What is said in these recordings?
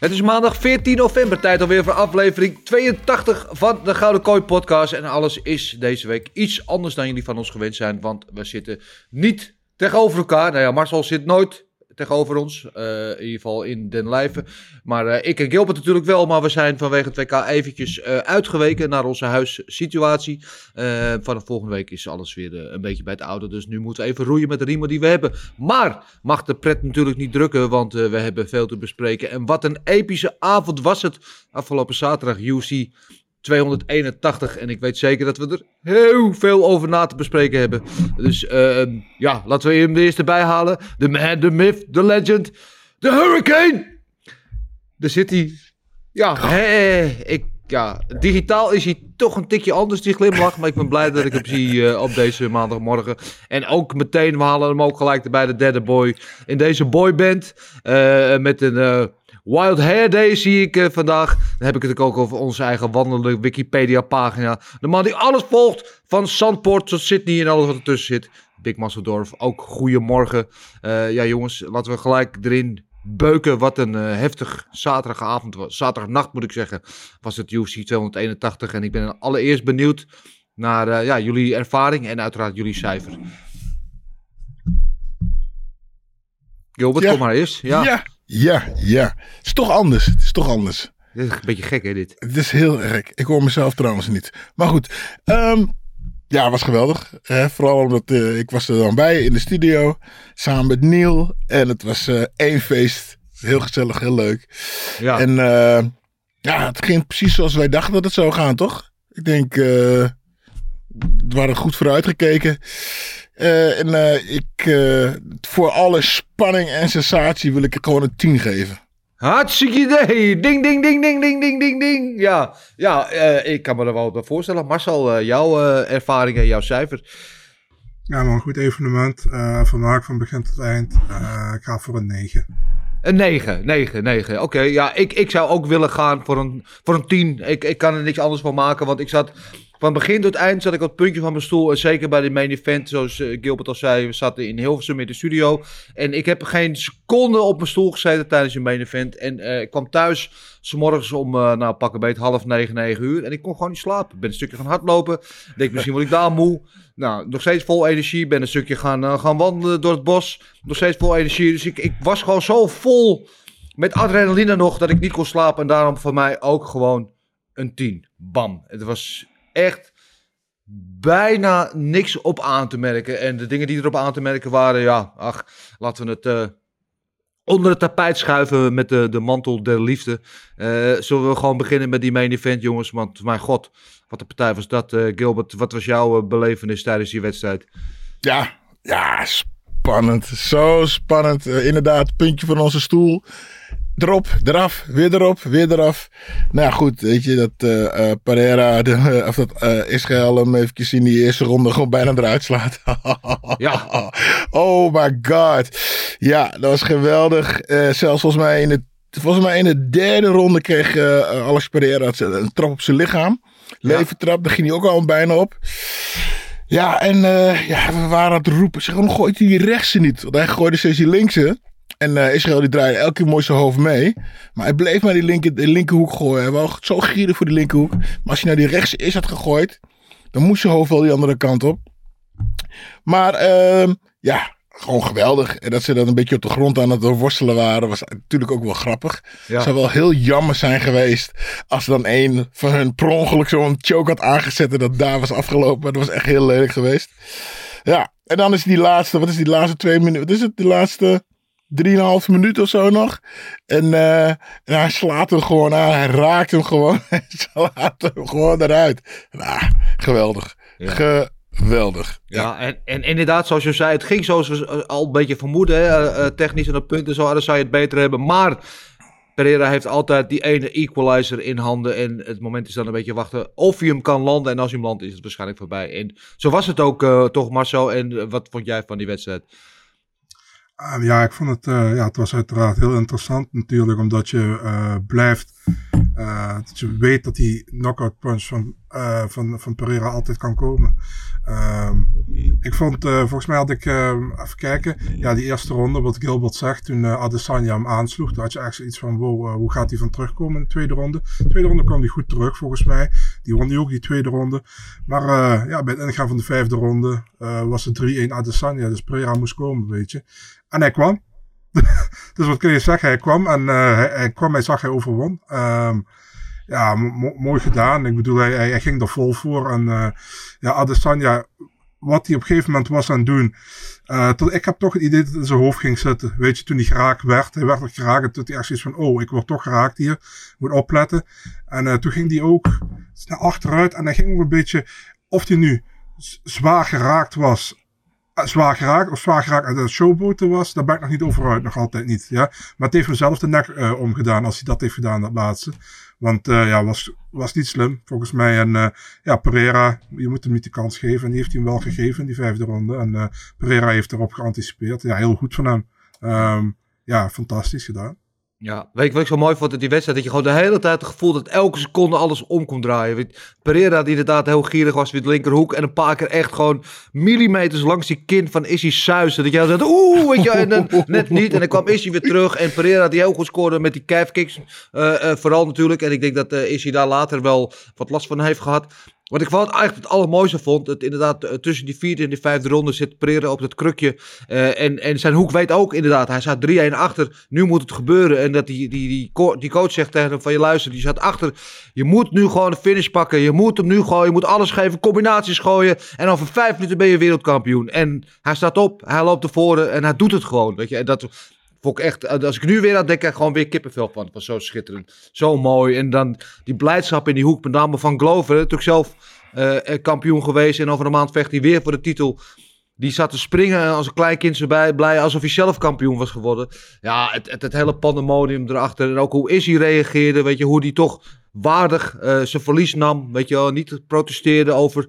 Het is maandag 14 november, tijd alweer voor aflevering 82 van de Gouden Kooi podcast. En alles is deze week iets anders dan jullie van ons gewend zijn, want we zitten niet tegenover elkaar. Nou ja, Marcel zit nooit tegenover ons, eh, in ieder geval in den lijve. Maar eh, ik en Gilbert natuurlijk wel, maar we zijn vanwege het WK eventjes eh, uitgeweken naar onze huissituatie. Vanaf volgende week is alles weer een beetje bij het oude, dus nu moeten we even roeien met de riemen die we hebben. Maar mag de pret natuurlijk niet drukken, want we hebben veel te bespreken. En wat een epische avond was het afgelopen zaterdag, UC 281. En ik weet zeker dat we er heel veel over na te bespreken hebben. Dus eh, ja, laten we hem er eerst erbij halen. De man, de myth, de legend, de hurricane. De city. Ja, ik, ja, digitaal is hij toch een tikje anders, die glimlach. Maar ik ben blij dat ik hem zie eh, op deze maandagmorgen. En ook meteen, we halen hem ook gelijk erbij, de derde boy. In deze boyband. eh met een eh, Wild Hair Day zie ik eh, vandaag. Dan heb ik het ook over onze eigen wandelende Wikipedia pagina. De man die alles volgt. Van Zandpoort tot Sydney en alles wat ertussen zit. Big Masseldorf, ook goedemorgen. Eh ja jongens, laten we gelijk erin beuken. Wat een eh, heftig zaterdagavond was. Zaterdagnacht moet ik zeggen. Was het UFC 281. En ik ben allereerst benieuwd naar ja, jullie ervaring en uiteraard jullie cijfer. Gilbert, Ja. kom maar eerst. Ja, Ja, ja, ja. Het is toch anders. Het is toch anders. Dit is een beetje gek hè dit. Het is heel erg. Ik hoor mezelf trouwens niet. Maar goed. ehm, ja, het was geweldig. Vooral omdat eh, ik was er dan bij in de studio. Samen met Neil. En het was eh, één feest. Heel gezellig, heel leuk. Ja. En eh, ja, het ging precies zoals wij dachten dat het zou gaan, toch? Ik denk, we waren goed vooruitgekeken. Eh, en eh, ik, eh, voor alle spanning en sensatie wil ik er gewoon een 10 geven. Hartstikke idee. Ding, ding, ding, ding, ding, ding, ding, ding. Ja, ja eh, ik kan me er wel bij voorstellen. Marcel, jouw eh, ervaringen, jouw cijfer. Ja, maar een goed evenement. eh vermaak van begin tot eind. Eh, ik ga voor een 9. Een 9, 9, 9. Oké, ja, ik, ik zou ook willen gaan voor een, voor een 10. Ik, ik kan er niks anders van maken, want ik zat... Van begin tot eind zat ik op het puntje van mijn stoel. En zeker bij de main event, zoals eh, Gilbert al zei, we zaten in Hilversum in de studio. En ik heb geen seconde op mijn stoel gezeten tijdens de main event. En eh, ik kwam thuis, s morgens om, eh nou pakken beet, half negen, negen uur. En ik kon gewoon niet slapen. Ik ben een stukje gaan hardlopen. Denk, misschien word ik daar moe. Nou, nog steeds vol energie. Ben een stukje gaan, gaan wandelen door het bos. Nog steeds vol energie. Dus ik, ik was gewoon zo vol met adrenaline nog dat ik niet kon slapen. En daarom voor mij ook gewoon een 10. Bam. Het was echt bijna niks op aan te merken. En de dingen die erop aan te merken waren, ja, ach, laten we het eh, onder het tapijt schuiven met de, de mantel der liefde. Eh, zullen we gewoon beginnen met die main event, jongens? Want mijn god, wat een partij was dat. eh, Gilbert, wat was jouw belevenis tijdens die wedstrijd? Ja, ja, spannend. Zo spannend. Inderdaad, puntje van onze stoel. Erop, eraf, weer erop, weer eraf. Nou ja, goed, weet je, dat eh, Pereira, de, of dat eh Israël hem eventjes in die eerste ronde gewoon bijna eruit slaat. Ja. Oh my god. Ja, dat was geweldig. Zelfs volgens mij in de, volgens mij in de derde ronde kreeg Alex Pereira een trap op zijn lichaam. Leventrap, daar ging hij ook al bijna op. Ja, en ja, we waren aan het roepen. Zeg, waarom gooit hij die rechtse niet? Want hij gooide steeds die linkse. En eh, Israël die draaide elke keer mooi zijn hoofd mee. Maar hij bleef maar die linker, de linkerhoek gooien. Hij was zo gierig voor die linkerhoek. Maar als hij nou die rechtse is had gegooid, dan moest zijn hoofd wel die andere kant op. Maar ehm, ja, gewoon geweldig. En dat ze dan een beetje op de grond aan het worstelen waren, was natuurlijk ook wel grappig. Ja. Zou wel heel jammer zijn geweest als dan een van hun per ongeluk zo'n choke had aangezet en dat daar was afgelopen. Dat was echt heel lelijk geweest. Ja, en dan is die laatste, wat is die laatste twee minuten? Wat is het? Die laatste drieënhalf minuten of zo nog. En, eh, en hij slaat hem gewoon aan. Hij raakt hem gewoon. Hij slaat hem gewoon eruit. Nou, geweldig. Geweldig. Ja, en, en inderdaad, zoals je zei, het ging zoals we eh, al een beetje vermoeden. Hè, eh, technisch en op punten zo hadden zij het beter hebben. Maar Pereira heeft altijd die ene equalizer in handen. En het moment is dan een beetje wachten of hij hem kan landen. En als hij hem landt, is het waarschijnlijk voorbij. En zo was het ook eh, toch, Marcel. En wat vond jij van die wedstrijd? Ah, ja, ik vond het, eh, ja, het was uiteraard heel interessant natuurlijk, omdat je eh, blijft, eh, dat je weet dat die knockout punch van, van, van Pereira altijd kan komen. Ehm, ik vond, volgens mij had ik, eh, even kijken, ja, die eerste ronde, wat Gilbert zegt, toen Adesanya hem aansloeg, toen had je echt zoiets van, wow, hoe gaat hij van terugkomen in de tweede ronde? De tweede ronde kwam hij goed terug, volgens mij. Die won hij ook, die tweede ronde. Maar ja, bij het ingaan van de vijfde ronde was het 3-1 Adesanya, dus Pereira moest komen, weet je. En hij kwam. dus wat kun je zeggen? Hij kwam en eh, hij, kwam, hij zag, hij overwon. Ehm, ja, mo- mo- mooi gedaan. Ik bedoel, hij, hij, ging er vol voor. En eh, ja, Adesanya, wat hij op een gegeven moment was aan het doen. eh, tot, ik heb toch het idee dat het in zijn hoofd ging zitten. Weet je, toen hij geraakt werd. Hij werd er geraakt. En toen hij echt zoiets van, oh, ik word toch geraakt hier. Moet opletten. En toen ging hij ook naar achteruit. En hij ging ook een beetje, of hij nu zwaar geraakt was zwaar geraakt of zwaar geraakt uit de showboten was, daar ben ik nog niet over uit, nog altijd niet. Ja? Maar het heeft hem zelf de nek eh, omgedaan als hij dat heeft gedaan, dat laatste. Want eh, ja, was, was niet slim, volgens mij. En eh, ja, Pereira, je moet hem niet de kans geven. En die heeft hij hem wel gegeven in die vijfde ronde. En eh, Pereira heeft erop geanticipeerd. Ja, heel goed van hem. Ehm, ja, fantastisch gedaan. Ja, weet je wat ik zo mooi vond in die wedstrijd? Dat je gewoon de hele tijd het gevoel dat elke seconde alles om kon draaien. Pereira die inderdaad heel gierig was met de linkerhoek. En een paar keer echt gewoon millimeters langs die kin van Issy suizen. Dat jij dacht, oeh, weet je, en dan net niet. En dan kwam Issy weer terug. En Pereira die heel goed scoorde met die calf kicks. eh, eh, vooral natuurlijk. En ik denk dat eh Issy daar later wel wat last van heeft gehad. Wat ik vooral eigenlijk het allermooiste vond, het inderdaad eh, tussen die vierde en die vijfde ronde zit Pereira op dat krukje. Eh, en, en zijn hoek weet ook inderdaad, hij staat 3-1 achter, nu moet het gebeuren. En dat die, die, die, die coach zegt tegen hem van je luister, die staat achter. Je moet nu gewoon de finish pakken, je moet hem nu gooien, je moet alles geven, combinaties gooien. En over vijf minuten ben je wereldkampioen. En hij staat op, hij loopt naar voren en hij doet het gewoon. Weet je? Dat vond echt, als ik nu weer aan denk, ik gewoon weer kippenvel van. Het was zo schitterend, zo mooi. En dan die blijdschap in die hoek, met name van Glover, natuurlijk zelf eh, eh, kampioen geweest. En over een maand vecht hij weer voor de titel. Die zat te springen als een klein kind erbij, blij alsof hij zelf kampioen was geworden. Ja, het, het, hele pandemonium erachter. En ook hoe Izzy reageerde, weet je, hoe hij toch waardig eh, zijn verlies nam. Weet je wel, niet protesteerde over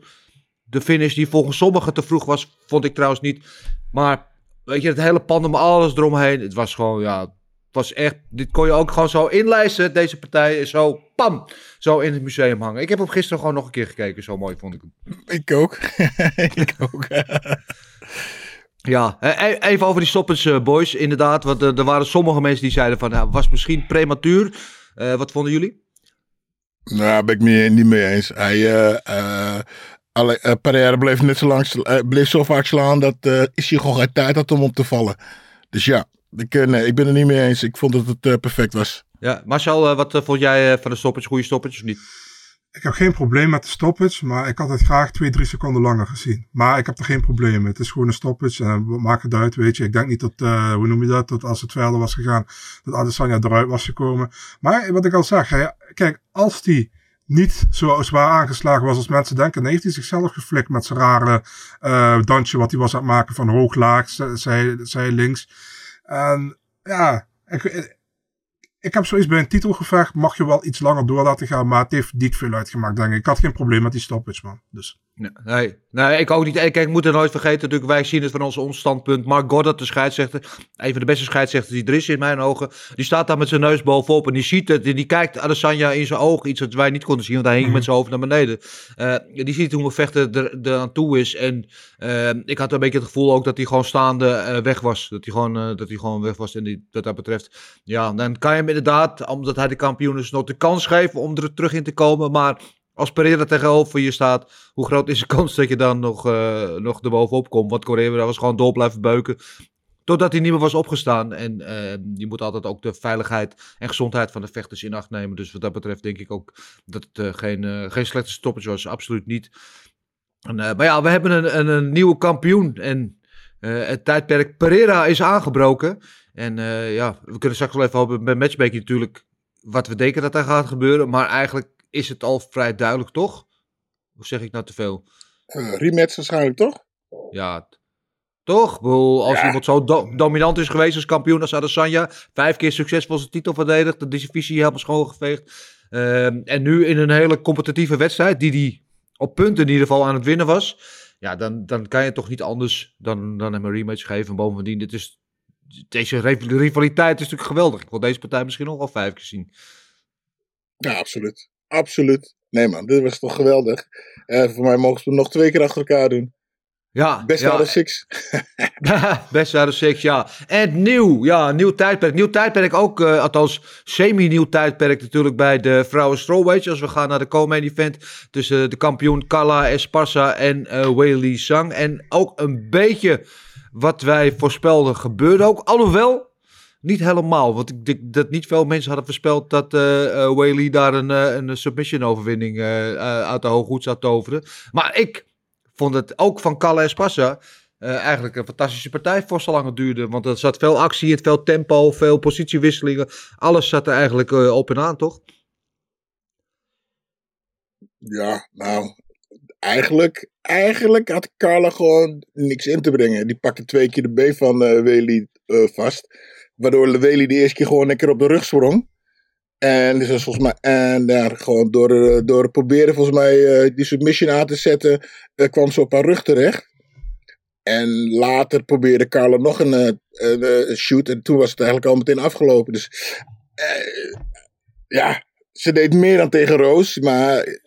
de finish die volgens sommigen te vroeg was. Vond ik trouwens niet. Maar weet je, het hele pandemonium, alles eromheen. Het was gewoon, ja, het was echt, dit kon je ook gewoon zo inlijsten. Deze partij zo, pam, zo in het museum hangen. Ik heb hem gisteren gewoon nog een keer gekeken. Zo mooi vond ik hem. Ik ook. ik ook. Ja, e- even over die stoppers, eh, boys. Inderdaad, want eh, er waren sommige mensen die zeiden van, nou, was misschien prematuur. Eh, wat vonden jullie? Nou, ben ik me niet mee eens. Hij, eh eh Pereira bleef net zo lang, eh, bleef zo vaak slaan dat eh is hij gewoon geen tijd had om op te vallen. Dus ja, ik, nee, ik ben het niet mee eens. Ik vond dat het eh, perfect was. Ja, Marcel, wat vond jij van de stoppers? Goede stoppers of niet? Ik heb geen probleem met de stoppage, maar ik had het graag twee, drie seconden langer gezien. Maar ik heb er geen probleem mee. Het is gewoon een stoppage en we maken het uit, weet je. Ik denk niet dat, eh, hoe noem je dat, dat als het verder was gegaan, dat Adesanya eruit was gekomen. Maar wat ik al zeg, hè, kijk, als die niet zo zwaar aangeslagen was als mensen denken, dan heeft hij zichzelf geflikt met zijn rare eh dansje wat hij was aan het maken van hoog-laag, zij, zij, zij links. En ja, ik, ik heb zoiets bij een titelgevecht, mag je wel iets langer door laten gaan, maar het heeft niet veel uitgemaakt, denk ik. Ik had geen probleem met die stoppage, man. Dus. Nee, nee, ik ook niet. Kijk, ik moet er nooit vergeten, natuurlijk, wij zien het van ons, ons standpunt. Mark Goddard, de scheidsrechter, een van de beste scheidsrechters die er is in mijn ogen, die staat daar met zijn neus bovenop en die ziet het. Die, die kijkt Adesanya in zijn ogen, iets wat wij niet konden zien, want hij hing met zijn hoofd naar beneden. Eh, die ziet hoe een vechter er, er aan toe is en eh, ik had een beetje het gevoel ook dat hij gewoon staande eh, weg was. Dat hij gewoon, dat hij gewoon weg was en die, wat dat betreft. Ja, dan kan je hem inderdaad, omdat hij de kampioen is, nog de kans geven om er terug in te komen, maar Als Pereira tegenover je staat, hoe groot is de kans dat je dan nog, uh, nog erbovenop komt? Want Pereira was gewoon door blijven beuken. Totdat hij niet meer was opgestaan. En uh, je moet altijd ook de veiligheid en gezondheid van de vechters in acht nemen. Dus wat dat betreft denk ik ook dat het uh, geen, uh, geen slechte stoppage was. Absoluut niet. En, maar ja, we hebben een, een, een nieuwe kampioen. En het tijdperk Pereira is aangebroken. En ja, we kunnen straks wel even hopen bij matchmaking natuurlijk wat we denken dat er gaat gebeuren. Maar eigenlijk is het al vrij duidelijk, toch? Of zeg ik nou te veel? rematch waarschijnlijk, toch? Ja, toch? Als ja. iemand zo do dominant is geweest als kampioen als Adesanya. Vijf keer succesvol zijn titel verdedigd. De divisie helemaal schoongeveegd. Uh, en nu in een hele competitieve wedstrijd. Die hij op punten in ieder geval aan het winnen was. Ja, dan, dan kan je toch niet anders dan, dan hem een rematch geven. bovendien, dit is, deze rivaliteit is natuurlijk geweldig. Ik wil deze partij misschien nog wel vijf keer zien. Ja, absoluut. Absoluut. Nee man, dit was toch geweldig. Uh, voor mij mogen ze het nog twee keer achter elkaar doen. Ja, Best ja. six. Best out six, ja. En nieuw, ja, nieuw tijdperk. Nieuw tijdperk ook, uh, althans semi-nieuw tijdperk natuurlijk bij de vrouwen strawweight. Als we gaan naar de co-main event tussen de kampioen Kala Esparza en uh, Weili Zhang. En ook een beetje wat wij voorspelden gebeurde ook. Alhoewel, niet helemaal. Want ik denk dat niet veel mensen hadden voorspeld dat uh, daar een, uh, een submission overwinning uit de hooghoed zou toveren. Maar ik vond het ook van Kalle Esparza uh, eigenlijk een fantastische partij voor zolang het duurde. Want er zat veel actie, het veel tempo, veel positiewisselingen. Alles zat er eigenlijk op en aan, toch? Ja, nou, eigenlijk, eigenlijk had Carla gewoon niks in te brengen. Die pakte twee keer de B van uh, vast. Waardoor Weli de eerste keer gewoon een keer op de rug sprong. En, dus volgens mij, en ja, gewoon door, door proberen volgens mij uh, die submission aan te zetten, uh, kwam ze op haar rug terecht. En later probeerde Carla nog een, een shoot en toen was het eigenlijk al meteen afgelopen. Dus ja, ze deed meer dan tegen Roos, maar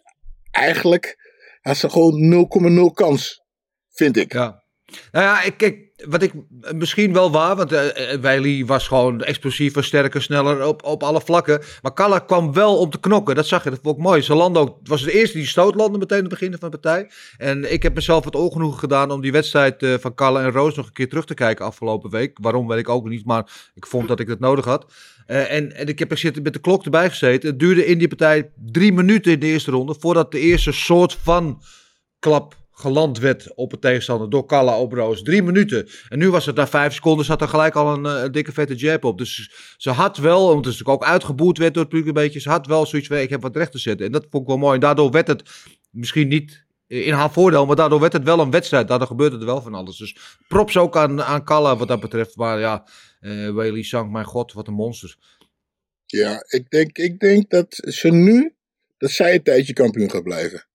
eigenlijk had ze gewoon 0,0 kans, vind ik. Ja. Nou ja, ik, kijk, wat ik misschien wel waar, want uh, was gewoon explosiever, sterker, sneller op, op alle vlakken. Maar Kalla kwam wel om te knokken, dat zag je, dat vond ik mooi. Zalando was de eerste die stoot landde meteen aan het begin van de partij. En ik heb mezelf het ongenoegen gedaan om die wedstrijd uh, van Kalla en Roos nog een keer terug te kijken afgelopen week. Waarom weet ik ook niet, maar ik vond dat ik dat nodig had. En, en ik heb er zitten met de klok erbij gezeten. Het duurde in die partij drie minuten in de eerste ronde, voordat de eerste soort van klap geland werd op het tegenstander door Kalla op Roos. Drie minuten. En nu was het na vijf seconden, zat er gelijk al een, een dikke vette jab op. Dus ze had wel, omdat natuurlijk ook uitgeboet werd door het publiek een beetje, ze had wel zoiets van, ik heb wat recht te zetten. En dat vond ik wel mooi. En daardoor werd het misschien niet in haar voordeel, maar daardoor werd het wel een wedstrijd. Daardoor gebeurde er wel van alles. Dus props ook aan, aan Kalla wat dat betreft. Maar ja, uh, Weili Sang, mijn god, wat een monster. Ja, ik denk, ik denk dat ze nu, dat zij een tijdje kampioen gaat blijven.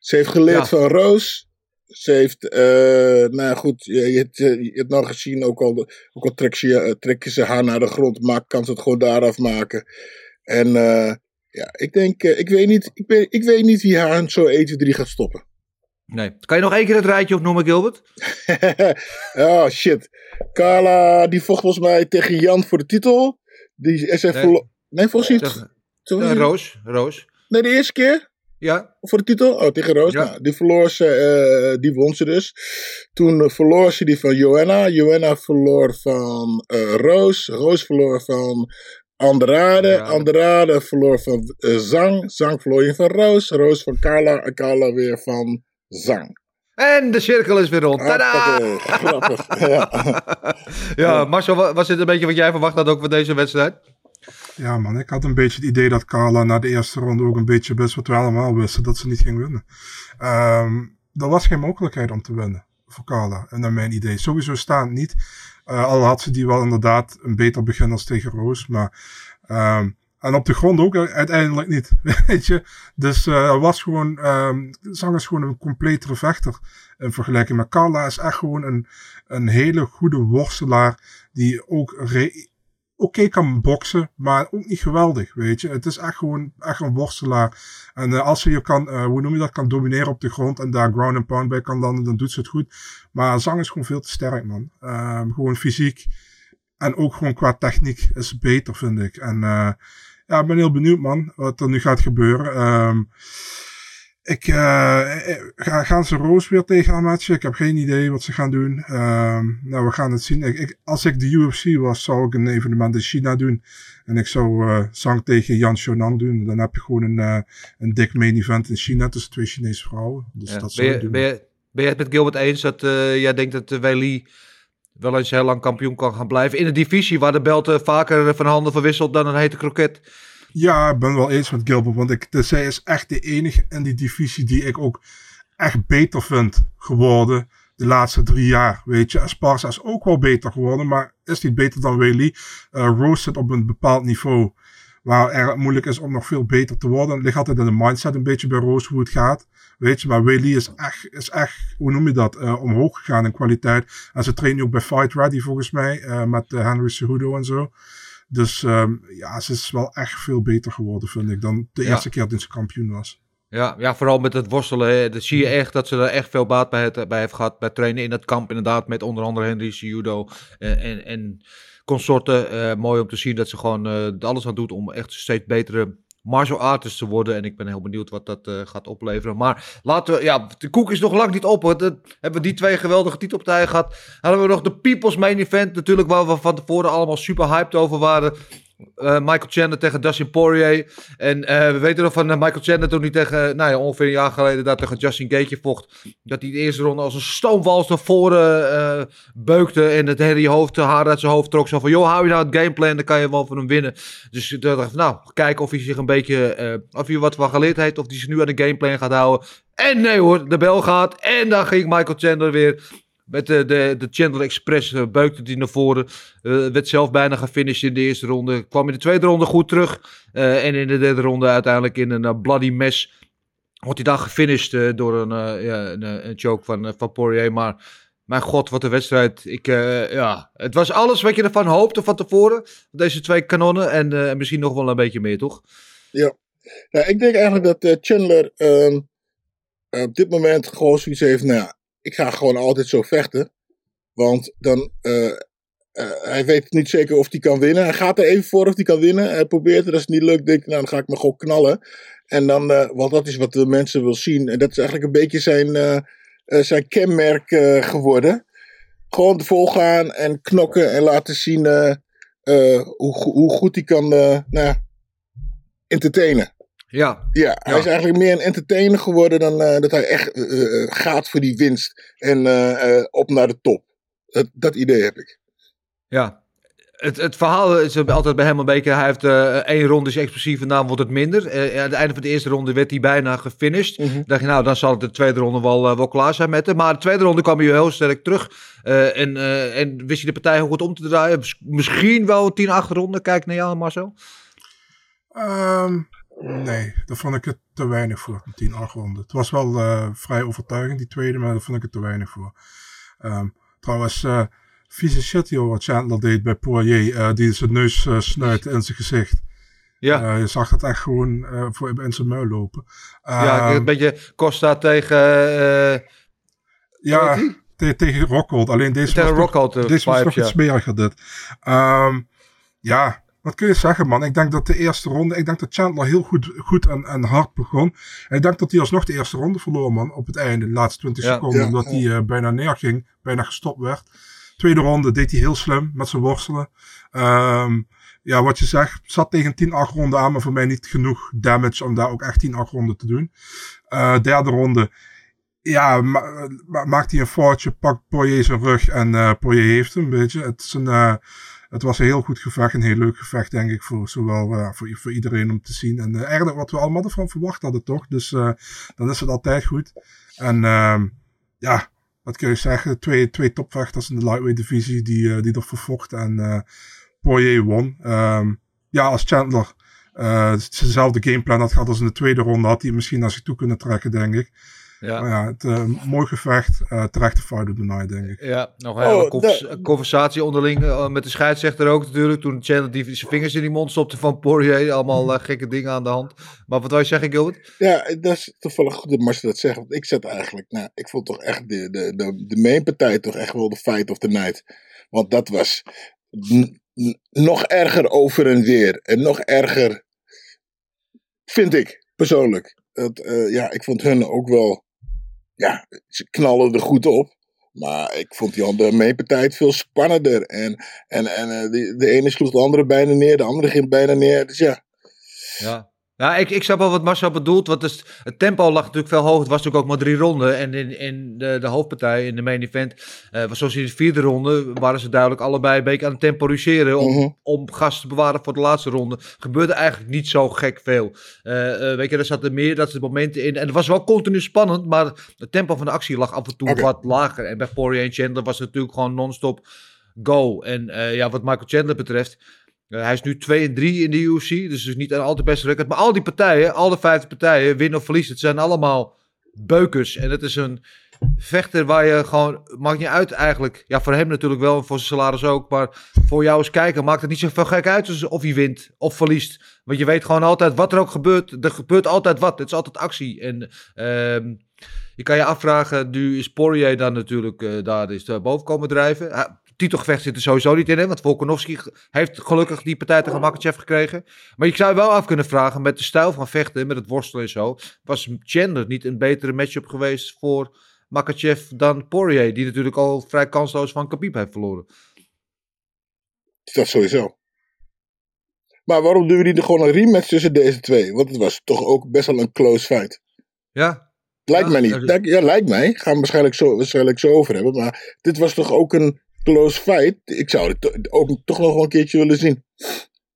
Ze heeft geleerd ja. van Roos. Ze heeft, uh, nou goed, je, je, hebt, je hebt nou gezien, ook al, ook al trek je, trek je ze haar naar de grond, maakt, kan ze het gewoon daar afmaken. En uh, ja, ik denk, uh, ik weet niet, ik, ben, ik weet niet wie haar zo 1, 2, 3 gaat stoppen. Nee. Kan je nog één keer het rijtje opnoemen, Gilbert? oh shit. Carla, die vocht volgens mij tegen Jan voor de titel. Die is even nee. nee, volgens mij. Roos, Roos. Nee, de eerste keer. Ja. Voor de titel? Oh, tegen Roos. Ja. Nou, die verloor ze, uh, die won ze dus. Toen uh, verloor ze die van Joanna. Joanna verloor van uh, Roos. Roos verloor van Andrade. Ja. Andrade verloor van Zang. Zang verloor je van Roos. Roos van Carla. En Carla weer van Zang. En de cirkel is weer rond. Tada! Grappig. ja. ja, Marcel, was dit een beetje wat jij verwacht had ook van deze wedstrijd? Ja man, ik had een beetje het idee dat Carla na de eerste ronde ook een beetje best wat we allemaal wisten dat ze niet ging winnen. Um, er was geen mogelijkheid om te winnen voor Carla, en naar mijn idee. Sowieso staand niet. Uh, al had ze die wel inderdaad een beter begin als tegen Roos, maar... Um, en op de grond ook uiteindelijk niet. Weet je? Dus uh, was gewoon. Um, Zang is gewoon een completere vechter. In vergelijking met Carla is echt gewoon een, een hele goede worstelaar. Die ook oké kan boksen, maar ook niet geweldig, weet je. Het is echt gewoon echt een worstelaar. En uh, als ze je kan, uh, hoe noem je dat, kan domineren op de grond en daar ground and pound bij kan landen, dan doet ze het goed. Maar Zang is gewoon veel te sterk, man. Um, gewoon fysiek en ook gewoon qua techniek is beter, vind ik. En uh, ja, ik ben heel benieuwd, man, wat er nu gaat gebeuren. Ehm, ik eh, eh, ga, gaan ze Roos weer tegen matchen? Ik heb geen idee wat ze gaan doen. Ehm, nou, we gaan het zien. Ik, ik, als ik de UFC was, zou ik een evenement in China doen. En ik zou Zhang tegen Jan Shonan doen. Dan heb je gewoon een, een dik main event in China tussen twee Chinese vrouwen. Dus Ja. dat ben, je, ben, je, ben je het met Gilbert eens dat eh, jij denkt dat uh, Weili wel eens heel lang kampioen kan gaan blijven? In een divisie waar de belt eh, vaker van handen verwisselt dan een hete kroket. Ja, ik ben wel eens met Gilbert. Want ik, de, zij is echt de enige in die divisie die ik ook echt beter vind geworden. De laatste drie jaar, weet je. Esparza is ook wel beter geworden, maar is niet beter dan Weili. Uh, Rose zit op een bepaald niveau waar er moeilijk is om nog veel beter te worden. Het ligt altijd in de mindset een beetje bij Rose hoe het gaat. Weet je, maar Weili is echt, is echt, hoe noem je dat, uh, omhoog gegaan in kwaliteit. En ze trainen ook bij Fight Ready volgens mij, uh, met Henry Cejudo en zo. Dus um, ja, ze is wel echt veel beter geworden, vind ik, dan de Ja. eerste keer dat ze kampioen was. Ja, ja, vooral met het worstelen. Hè. Dat zie je echt dat ze er echt veel baat bij, het, bij heeft gehad. Bij trainen in het kamp, inderdaad. Met onder andere Henry Cejudo en, en, en consorten. Uh, mooi om te zien dat ze gewoon uh, alles aan doet om echt steeds betere martial artist te worden. En ik ben heel benieuwd wat dat uh, gaat opleveren. Maar laten we, ja, de koek is nog lang niet op. Dat, hebben we die twee geweldige titelpartijen gehad. Hadden we nog de People's Main Event. Natuurlijk waar we van tevoren allemaal super hyped over waren. Uh, Michael Chandler tegen Dustin Poirier. En uh, we weten nog van uh, Michael Chandler toen hij tegen, nou ja, ongeveer een jaar geleden daar tegen Justin Gaethje vocht. Dat hij de eerste ronde als een stoomwals naar voren beukte en het hele hoofd, haar uit zijn hoofd trok. Zo van, joh, hou je nou het gameplan, dan kan je wel van hem winnen. Dus ik dacht, nou, kijken of hij zich een beetje, of hij wat van geleerd heeft, of hij zich nu aan de gameplan gaat houden. En nee hoor, de bel gaat en dan ging Michael Chandler weer met de, de, de Chandler Express uh, beukte hij naar voren. Uh, werd zelf bijna gefinished in de eerste ronde. Kwam in de tweede ronde goed terug. Uh, en in de derde ronde uiteindelijk in een bloody mess. Wordt hij dan gefinished door een, een, choke van, van Poirier. Maar mijn god, wat een wedstrijd. Ik, ja, het was alles wat je ervan hoopte van tevoren. Deze twee kanonnen. En misschien nog wel een beetje meer, toch? Ja. ja ik denk eigenlijk dat Chandler ehm, op dit moment gewoon zoiets heeft. Nou ik ga gewoon altijd zo vechten. Want dan, uh, uh, hij weet niet zeker of hij kan winnen. Hij gaat er even voor of hij kan winnen. Hij probeert het, als het niet lukt, denk ik, nou, dan ga ik me gewoon knallen. En dan, uh, want dat is wat de mensen wil zien. En dat is eigenlijk een beetje zijn, zijn kenmerk geworden. Gewoon volgaan en knokken en laten zien hoe, hoe goed hij kan nou, entertainen. Ja. ja, hij is eigenlijk meer een entertainer geworden dan uh, dat hij echt uh, gaat voor die winst en uh, op naar de top. Dat, dat, idee heb ik. Ja. Het, het verhaal is altijd bij hem een beetje. Hij heeft één ronde is explosief en dan wordt het minder. aan het einde van de eerste ronde werd hij bijna gefinished. Mm -hmm. dacht je, nou, dan zal het de tweede ronde wel, wel klaar zijn met hem. Maar de tweede ronde kwam hij heel sterk terug. en, en wist hij de partij heel goed om te draaien. Misschien wel 10 achterronden. Kijk naar jou, Marcel. Um... Nee, daar vond ik het te weinig voor, een 10 8 ronden. Het was wel uh, vrij overtuigend, die tweede, maar daar vond ik het te weinig voor. Um, trouwens, uh, vieze shit joh, wat Chandler deed bij Poirier, uh, die zijn neus snuitte in zijn gezicht. Ja. je zag dat echt gewoon voor in zijn muil lopen. ja, een beetje Costa tegen... ja, te tegen Rockhold. Alleen deze tegen was toch, deze was ja. iets smeriger dit. Um, ja, wat kun je zeggen, man? Ik denk dat de eerste ronde, ik denk dat Chandler heel goed, goed en, en hard begon. En ik denk dat hij alsnog de eerste ronde verloor, man, op het einde, de laatste 20 Ja. seconden, Ja. omdat hij uh, bijna neerging, bijna gestopt werd. Tweede ronde deed hij heel slim met zijn worstelen. Um, ja, wat je zegt, zat tegen 10-8 ronden aan, maar voor mij niet genoeg damage om daar ook echt 10-8 ronden te doen. Uh, derde ronde, ja, ma ma maakt hij een foutje, pakt Poirier zijn rug en uh, Poirier heeft hem, weet je. Het is een... Uh, het was een heel goed gevecht, een heel leuk gevecht, denk ik, voor zowel uh, voor, voor iedereen om te zien. En uh, eigenlijk wat we allemaal ervan verwacht hadden, toch? Dus uh, dan is het altijd goed. En ja, wat kun je zeggen? Twee, twee topvechters in de lightweight divisie die, die ervoor vochten. En Poirier won. Um, ja, als Chandler zijnzelfde gameplan had gehad als in de tweede ronde, had hij misschien naar zich toe kunnen trekken, denk ik. Ja. Maar ja, het, uh, mooi gevecht. Uh, terechte fight op de night, denk ik. Ja, nog een hele convers conversatie onderling uh, met de scheidsrechter ook natuurlijk. Toen Chandler die zijn vingers in die mond stopte van Poirier. Allemaal gekke dingen aan de hand. Maar wat wil je zeggen, Gilbert? Ja, dat is toevallig goed dat Marcel dat zegt. Want ik zet eigenlijk, nou, ik vond toch echt de, de, de, de mainpartij toch echt wel de fight of the night. Want dat was nog erger over en weer. En nog erger Vind ik, persoonlijk. Dat, eh, ja, ik vond hun ook wel... Ja, ze knallen er goed op. Maar ik vond die andere meepartij veel spannender. En, en, en eh, de, de ene sloeg de andere bijna neer, de andere ging bijna neer. Dus ja, Ja. Ja, ik, ik snap wel wat Marcel bedoelt. Want het tempo lag natuurlijk veel hoger. Het was natuurlijk ook maar drie ronden. En in, in de, de hoofdpartij, in de main event, eh, was zoals in de vierde ronde, waren ze duidelijk allebei een beetje aan het temporiseren. Om, Mhm. om gas te bewaren voor de laatste ronde. Gebeurde eigenlijk niet zo gek veel. Eh, eh, weet je, er zaten meer dat soort momenten in. En het was wel continu spannend, maar het tempo van de actie lag af en toe wat lager. En bij Poirier en Chandler was het natuurlijk gewoon non-stop go. En ja, wat Michael Chandler betreft, hij is nu 2 en 3 in de UFC, dus dus niet een al te beste record. Maar al die partijen, al de vijfde partijen, winnen of verliezen, het zijn allemaal beukers. En het is een vechter waar je gewoon, maakt niet uit eigenlijk. Ja, voor hem natuurlijk wel, voor zijn salaris ook. Maar voor jou als kijker maakt het niet zoveel gek uit of hij wint of verliest. Want je weet gewoon altijd wat er ook gebeurt. Er gebeurt altijd wat. Het is altijd actie. En ehm, je kan je afvragen, nu is Poirier dan natuurlijk eh, daar is boven komen drijven. Titelgevecht zit er sowieso niet in, hè, want Volkanovski heeft gelukkig die partij tegen Makachev gekregen. Maar je zou je wel af kunnen vragen, met de stijl van vechten, met het worstelen en zo, was Chandler niet een betere matchup geweest voor Makachev dan Poirier, die natuurlijk al vrij kansloos van Khabib heeft verloren. dat sowieso. Maar waarom doen we niet gewoon een rematch tussen deze twee? Want het was toch ook best wel een close fight. Ja, Lijkt Ja, mij niet. is- Ja, lijkt mij. Gaan we waarschijnlijk zo, waarschijnlijk zo over hebben. Maar dit was toch ook een fight? Ik zou het ook toch nog wel een keertje willen zien.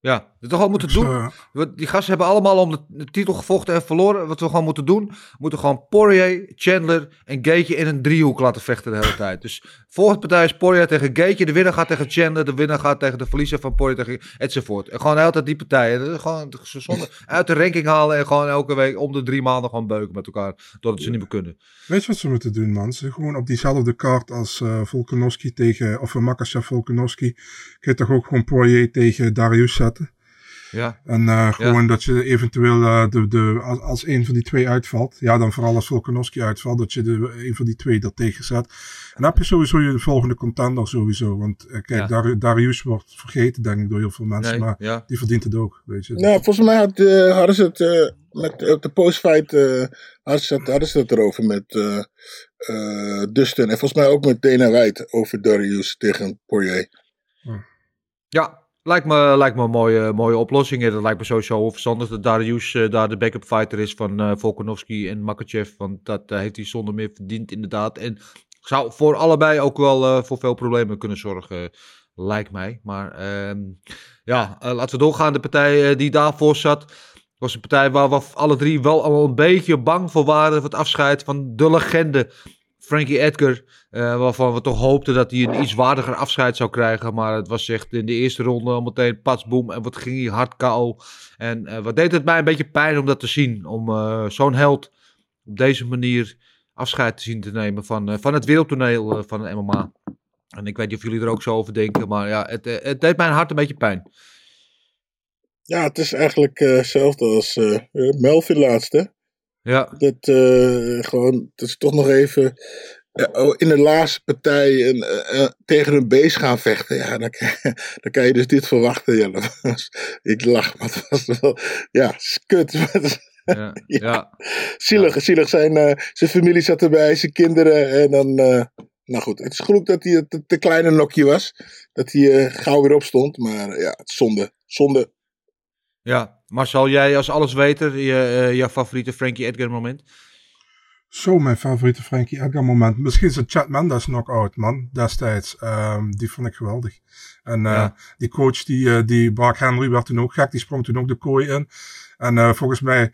ja. Dat toch wel moeten doen. Eh, Die gasten hebben allemaal om de, titel gevochten en verloren. Wat we gewoon moeten doen, we moeten gewoon Poirier, Chandler en Gaethje in een driehoek laten vechten de hele tijd. Dus volgende partij is Poirier tegen Gaethje, de winnaar gaat tegen Chandler, de winnaar gaat tegen de verliezer van Poirier tegen enzovoort. En gewoon altijd die partijen, gewoon zonder uit de ranking halen en gewoon elke week om de drie maanden gewoon beuken met elkaar, totdat ze niet meer kunnen. Weet je wat ze moeten doen, man? Ze gewoon op diezelfde kaart als Volkanovski tegen, of uh, Makachev Volkanovski, kun je toch ook gewoon Poirier tegen Darius zetten. Ja, En eh, gewoon dat je eventueel eh, de, de, als, als een van die twee uitvalt, ja dan vooral als Volkanovski uitvalt, dat je de, een van die twee er tegen zet. En dan heb je sowieso je volgende contender sowieso. Want eh, kijk, Ja. Darius wordt vergeten denk ik door heel veel mensen, nee, maar ja. die verdient het ook, weet je. Nou, volgens mij had, eh, hadden ze het eh, met, op de postfight eh, hadden, ze het, hadden ze het erover met eh, eh, Dustin. En volgens mij ook met Dana White over Darius tegen Poirier. Ja, lijkt me, lijkt me een mooie, mooie oplossing. Dat lijkt me sowieso verstandig dat Darius eh, daar de backup fighter is van eh Volkanovski en Makachev. Want dat eh, heeft hij zonder meer verdiend inderdaad. En zou voor allebei ook wel voor veel problemen kunnen zorgen, lijkt mij. Maar ehm, ja, laten we doorgaan. De partij die daarvoor zat, was een partij waar we alle drie wel al een beetje bang voor waren. Voor het afscheid van de legende Frankie Edgar. eh, waarvan we toch hoopten dat hij een iets waardiger afscheid zou krijgen. Maar het was echt in de eerste ronde al meteen pats boem. En wat ging hij hard KO. En eh, wat deed het mij een beetje pijn om dat te zien. Om eh, zo'n held op deze manier afscheid te zien te nemen van, van het wereldtoneel van de MMA. En ik weet niet of jullie er ook zo over denken. Maar ja, het, het deed mijn hart een beetje pijn. Ja, het is eigenlijk hetzelfde als Melvin laatste. Ja, Dat, eh, gewoon, dat is toch nog even eh, oh, in de laatste partij een, eh, tegen een beest gaan vechten. Ja, dan, kan- dan kan je dus dit verwachten. Ja, was, ik lach, maar het was wel, ja, skut. ja, ja. zielig, zielig. Zijn, zijn familie zat erbij, zijn kinderen. En dan, nou goed, het is goed dat hij het te kleine nokje was. Dat hij gauw weer opstond. Maar ja, het zonde. Zonde. ja. Marcel, jij als allesweter, je, eh, jouw favoriete Frankie Edgar moment? Zo mijn favoriete Frankie Edgar moment. Misschien is het Chad Mendes knockout, man, destijds. Ehm, die vond ik geweldig. En eh, Ja. die coach, die, eh, die Mark Henry, werd toen ook gek. Die sprong toen ook de kooi in. En volgens mij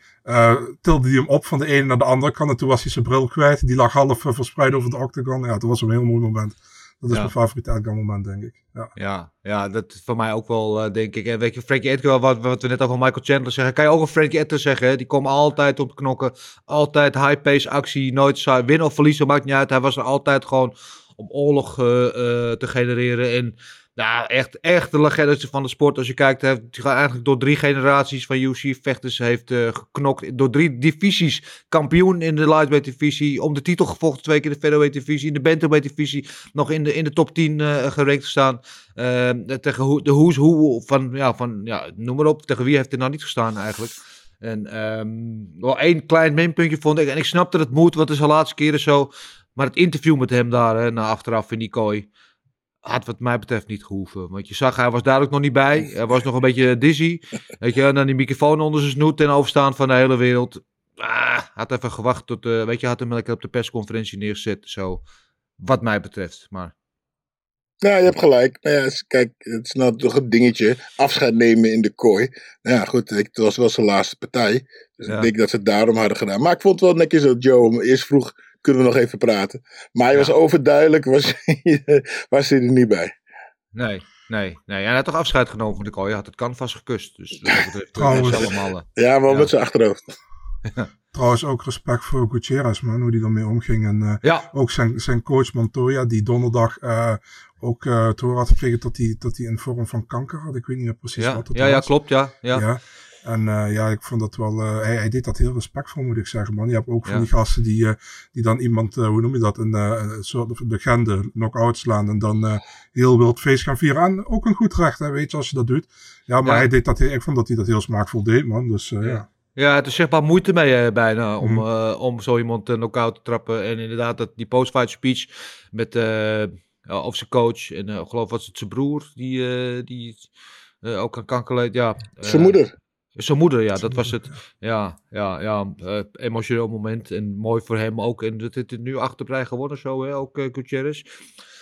tilde hij hem op van de ene naar de andere kant. En toen was hij zijn bril kwijt. Die lag half verspreid over de octagon. Ja, dat was een heel mooi moment. Dat is Ja. mijn favoriete Edgar moment, denk ik. Ja. Ja, ja, dat is voor mij ook wel, eh, denk ik. En weet je, Frankie Edgar, wat, wat we net over Michael Chandler zeggen, kan je ook een Frankie Edgar zeggen. Hè? Die komen altijd op knokken, altijd high-pace actie, nooit saai. Winnen of verliezen, maakt niet uit. Hij was er altijd gewoon om oorlog eh, eh, te genereren. En ja, echt, echt de legende van de sport. Als je kijkt, heeft eigenlijk door drie generaties van UFC-vechters heeft eh, geknokt. Door drie divisies. Kampioen in de lightweight divisie. Om de titel gevochten, twee keer de featherweight divisie. In de bantamweight divisie nog in de, in de top 10 eh gerankt gestaan. Eh, tegen de who's who van, ja, van, ja, noem maar op. Tegen wie heeft hij nou niet gestaan eigenlijk? En ehm, wel één klein minpuntje vond ik. En ik snap dat het moet, want het is de laatste keren zo. Maar het interview met hem daar, hè, na achteraf in die kooi, had wat mij betreft niet gehoeven. Want je zag, hij was ook nog niet bij. Hij was nog een beetje dizzy. Weet je, en dan die microfoon onder zijn snoet ten overstaan van de hele wereld. Ah, had even gewacht tot, eh, weet je, had hem lekker op de persconferentie neergezet. Zo, wat mij betreft. Maar Nou, je hebt gelijk. Nou ja, kijk, het is nou toch een dingetje. Afscheid nemen in de kooi. Nou ja, goed, het was wel zijn laatste partij. Dus Ja. ik denk dat ze het daarom hadden gedaan. Maar ik vond het wel netjes dat Joe hem eerst vroeg, kunnen we nog even praten. Maar hij Ja. was overduidelijk, was, was hij er niet bij. nee, nee, nee. En hij had toch afscheid genomen van de kooi. Hij had het canvas gekust. Dus dat betreft, eh, Trouwens. allemaal... eh, Ja, wel Ja. met zijn achterhoofd. Trouwens ook respect voor Gutierrez, man, hoe die ermee omging. En eh, ja, ook zijn, zijn coach Montoya, die donderdag eh, ook eh te horen had gekregen dat hij, dat hij een vorm van kanker had. Ik weet niet meer precies ja, wat het ja, ja, was. klopt, ja. ja. Ja. En eh, ja, ik vond dat wel. eh, hij, hij deed dat heel respectvol, moet ik zeggen, man. Je hebt ook van Ja. die gasten die, eh, die dan iemand, eh, hoe noem je dat, een, eh, een soort legende knock-out slaan en dan eh, heel wild feest gaan vieren. En ook een goed recht, hè, weet je, als je dat doet. Ja, maar Ja. hij deed dat, heel- ik vond dat hij dat heel smaakvol deed, man. Dus eh, ja. Ja, het is zeg maar moeite mee eh, bijna om, Mhm. eh, om zo iemand uh, knock-out te trappen. En inderdaad, dat, die post-fight speech met eh ja, of zijn coach en eh, ik geloof was het zijn broer die, eh, die eh, ook aan kanker leed. Ja, eh, Zijn moeder. Zijn moeder, ja, dat was het. Ja, ja, ja, eh, emotioneel moment en mooi voor hem ook. En dat het nu achterbrei gewonnen zo, hè, ook uh, Gutierrez.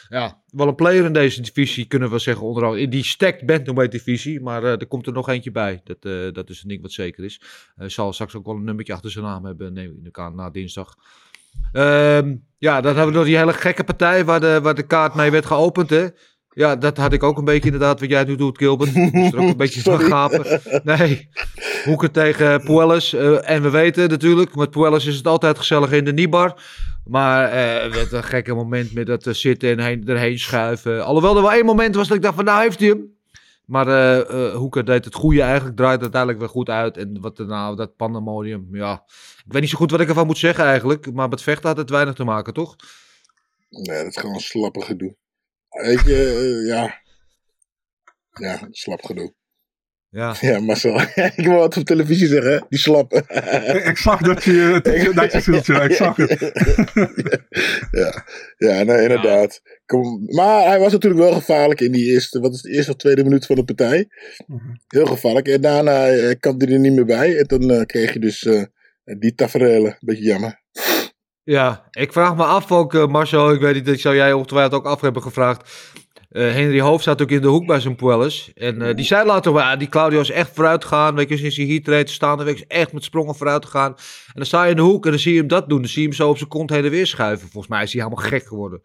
Ja, wel een player in deze divisie, kunnen we zeggen. Onder andere in die stacked bantamweight divisie. Maar uh, er komt er nog eentje bij. Dat, uh, dat is een ding wat zeker is. Zal straks ook wel een nummertje achter zijn naam hebben, neem ik aan, na dinsdag. Um, ja, dan hebben we nog die hele gekke partij waar de, waar de kaart mee werd geopend, hè. Ja, dat had ik ook een beetje inderdaad, wat jij nu doet, Gilbert. Dus er ook een beetje van gapen. Nee, Hoeken tegen Puelles. Uh, en we weten natuurlijk, met Puelles is het altijd gezellig in de Nibar. Maar uh, met een gekke moment met dat uh, zitten en heen, erheen schuiven. Alhoewel er wel één moment was dat ik dacht van, nou heeft hij hem. Maar Hoeker deed het goede eigenlijk, draaide uiteindelijk weer goed uit. En wat nou, dat pandemonium, ja. Ik weet niet zo goed wat ik ervan moet zeggen eigenlijk. Maar met vechten had het weinig te maken, toch? Nee, dat is gewoon slappe gedoe. Weet ja. Ja, slap gedoe. Ja. ja, Marcel. ik wil wat op televisie zeggen, die slap. ik zag dat je het netjes hield, ja. Ik zag het. ja. ja, nee, inderdaad. Kom, maar hij was natuurlijk wel gevaarlijk in die eerste, wat is de eerste of tweede minuut van de partij. Heel gevaarlijk. En daarna uh, kwam hij er niet meer bij. En dan uh, kreeg je dus uh, die tafereelen. Beetje jammer. Ja, ik vraag me af ook, Marcel, ik weet niet, dat zou jij ongetwijfeld ook af hebben gevraagd. Uh, Henry Hoofd zat ook in de hoek bij zijn Puelles. En uh, die zei later, well, die Claudio is echt vooruit gegaan. Weet je, sinds hij hier treedt staan, week is echt met sprongen vooruit gegaan. En dan sta je in de hoek en dan zie je hem dat doen. Dan zie je hem zo op zijn kont heen en weer schuiven. Volgens mij is hij helemaal gek geworden.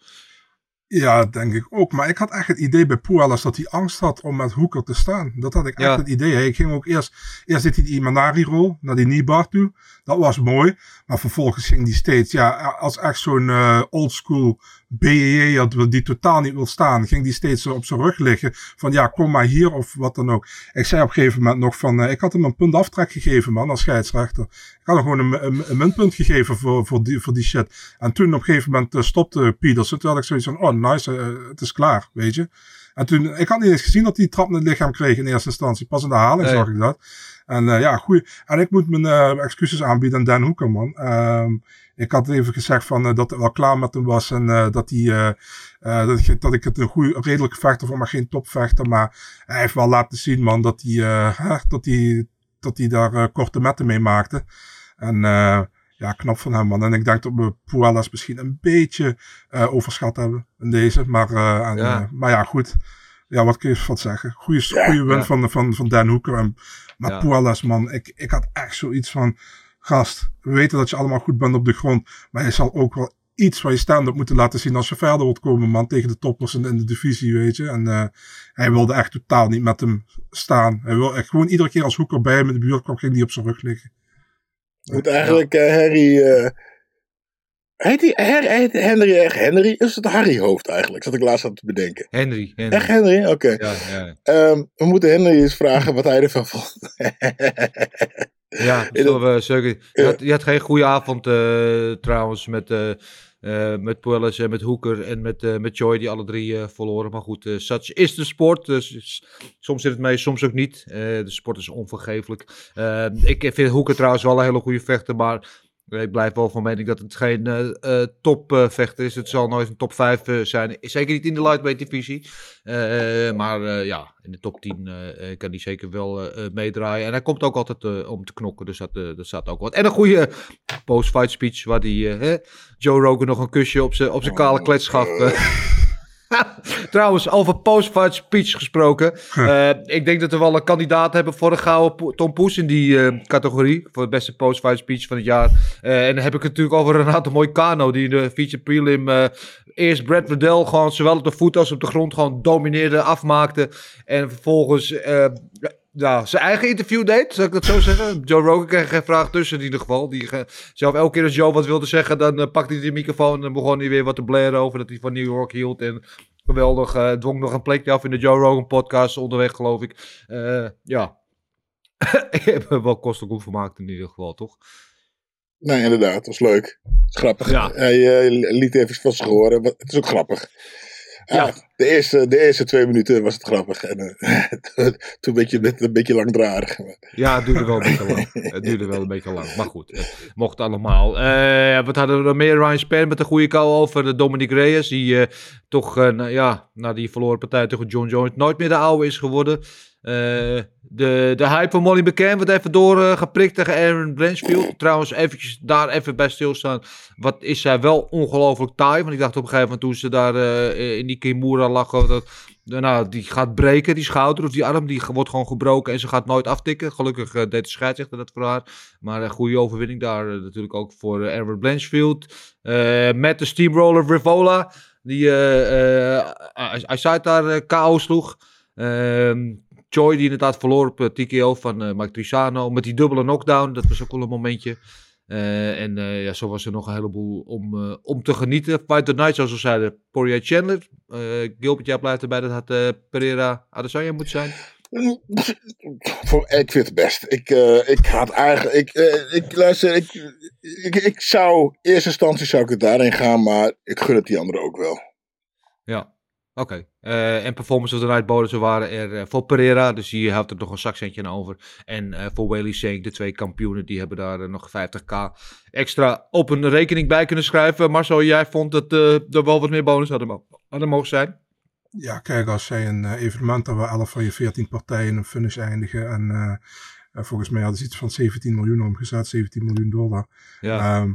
Ja, denk ik ook. Maar ik had echt het idee bij Puelles dat hij angst had om met Hoeker te staan. Dat had ik echt ja. het idee. Ik ging ook eerst, eerst deed hij die Imanari-rol naar die Nibar toe. Dat was mooi. Maar vervolgens ging die steeds, ja, als echt zo'n uh, oldschool BJJ had, die totaal niet wil staan, ging die steeds op zijn rug liggen. Van ja, kom maar hier of wat dan ook. Ik zei op een gegeven moment nog van, uh, ik had hem een punt aftrek gegeven man, als scheidsrechter. Ik had hem gewoon een, een, een muntpunt gegeven voor, voor, die, voor die shit. En toen op een gegeven moment uh, stopte Pietersen. Toen had ik zoiets van, oh nice, het is klaar, weet je. En toen, ik had niet eens gezien dat hij trap in het lichaam kreeg in eerste instantie. Pas in de herhaling nee. zag ik dat. En uh, ja, goeie. En ik moet mijn uh, excuses aanbieden aan Dan Hoeker, man. Um, ik had even gezegd van, uh, dat het wel klaar met hem was. En dat, hij, dat, ik, dat ik het een goede, redelijke vechter vond, maar geen topvechter. Maar hij heeft wel laten zien, man, dat hij, dat hij, dat hij daar korte metten mee maakte. En ja, knap van hem, man. En ik denk dat we Puelles misschien een beetje overschat hebben in deze. Maar, en, ja. maar ja, goed. Ja, wat kun je van zeggen? Ja, goeie win ja. van, van, van Dan Hoeker. En, maar ja. Puelles, man, ik, ik had echt zoiets van... Gast, we weten dat je allemaal goed bent op de grond. Maar je zal ook wel iets van je stand-up moeten laten zien als je verder wilt komen, man. Tegen de toppers in, in de divisie, weet je. En uh, hij wilde echt totaal niet met hem staan. Hij wil echt gewoon iedere keer als Hoeker bij hem in de buurt kwam, ging hij op zijn rug liggen. Moet eigenlijk uh, Harry... Uh... Heet heet Henry echt Henry? Is het Harry hoofd eigenlijk? Zat ik laatst aan te bedenken. Henry. Henry. Echt Henry? Oké. Okay. Ja, ja. um, we moeten Henry eens vragen wat hij ervan vond. ja, zullen we zeker. Je had, je had geen goede avond uh, trouwens met, uh, Eh, met Puelles en met Hoeker en met, eh, met Joy, die alle drie eh, verloren. Maar goed, eh, such is de sport. Dus, soms zit het mee, soms ook niet. Eh, de sport is onvergeeflijk. Eh, ik vind Hoeker trouwens wel een hele goede vechter, maar ik blijf wel van mening dat het geen eh, eh, topvechter is. Het zal nooit een top 5 zijn. Zeker niet in de lightweight divisie. Eh, maar eh, ja, in de top 10 eh, eh, kan hij zeker wel eh, eh, meedraaien. En hij komt ook altijd eh, om te knokken. Dus dat, eh, dat staat ook wat. En een goede post-fight speech. Waar die, eh, Joe Rogan nog een kusje op zijn op zijn kale klets gaf. Trouwens, over post-fight speech gesproken. Eh, ik denk dat we wel een kandidaat hebben voor de gouden Tom Poes in die eh, categorie. Voor het beste post-fight speech van het jaar. Eh, en dan heb ik het natuurlijk over Renato Moicano. Die in de feature prelim eerst Brad Riddell gewoon zowel op de voet als op de grond gewoon domineerde, afmaakte. En vervolgens ja, zijn eigen interview deed, zou ik dat zo zeggen. Joe Rogan kreeg geen vraag tussen in ieder geval. Die zelf elke keer als Joe wat wilde zeggen, dan eh, pakte hij de microfoon en begon hij weer wat te blaren over dat hij van New York hield. En geweldig, eh, dwong nog een plekje af in de Joe Rogan podcast onderweg, geloof ik. Eh, ja, ik heb me wel kostelijk goed vermaakt in ieder geval, toch? Nee, inderdaad, dat was leuk. Grappig. Ja. Hij eh, liet even van zich horen. Het is ook grappig. Ja. De, eerste, de eerste twee minuten was het grappig. En eh, toen een beetje, net een beetje langdradig. Ja, het duurde wel een beetje lang. Het duurde wel een beetje lang. Maar goed, het mocht allemaal. Eh, wat hadden we nog meer? Ryan Span met een goede kou over de Dominic Reyes. Die eh, toch, nou ja, na die verloren partij tegen John Jones nooit meer de oude is geworden. Eh, de, de hype van Molly McCann wordt even doorgeprikt tegen Aaron Blanchfield. Trouwens, eventjes daar even bij stilstaan. Wat is zij wel ongelooflijk taai. Want ik dacht op een gegeven moment toen ze daar eh, in die Kimura lag... Dat, nou, die gaat breken, die schouder of die arm. Die wordt gewoon gebroken en ze gaat nooit aftikken. Gelukkig eh, deed de scheidsrechter dat voor haar. Maar een goede overwinning daar natuurlijk ook voor Aaron Blanchfield. Met de steamroller Rivola. Die Aizait daar KO sloeg. Ehm Choi die inderdaad verloor op eh, TKO van eh Mike Trisano. Met die dubbele knockdown, dat was ook wel een momentje. Eh, en ja, zo was er nog een heleboel om, om te genieten. Fight the Night, zoals we zeiden. Poirier Chandler. Gilbert, jij blijft erbij. Dat had Pereira Adesanya moeten zijn. Voor, ik vind het best. Ik, ik had eigenlijk. Ik, luister. Ik, ik, ik zou. In eerste instantie zou ik het daarin gaan. Maar ik gun het die anderen ook wel. Oké. Eh, en Performance of the Night bonussen waren er eh, voor Pereira. Dus die houdt er nog een zakcentje aan over. En eh, voor Whaley Sink, de twee kampioenen, die hebben daar nog 50k extra op een rekening bij kunnen schrijven. Marcel, jij vond dat er wel wat meer bonus hadden, hadden mogen zijn? Ja, kijk, als zij een evenement hebben waar 11 van je 14 partijen een finish eindigen. En volgens mij hadden ze iets van 17 miljoen omgezet, 17 miljoen dollar. Ja, Ehm,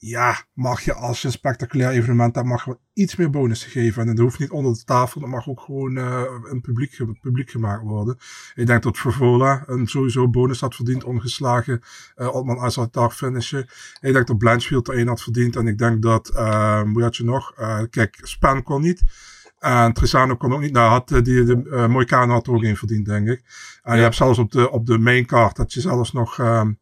ja, mag je als je een spectaculair evenement hebt, mag je wat iets meer bonus te geven. En dat hoeft niet onder de tafel, dat mag ook gewoon eh een publiek, publiek gemaakt worden. Ik denk dat Frivola een sowieso bonus had verdiend, ongeslagen uh, Otman Azartar finishen. Ik denk dat Blanchfield er een had verdiend. En ik denk dat, uh, hoe had je nog? Uh, kijk, Span kon niet. En Trisano kon ook niet. Nou, had uh, die, de uh, Moicano had er ook een verdiend, denk ik. En ja. je hebt zelfs op de, op de main card, dat je zelfs nog, um,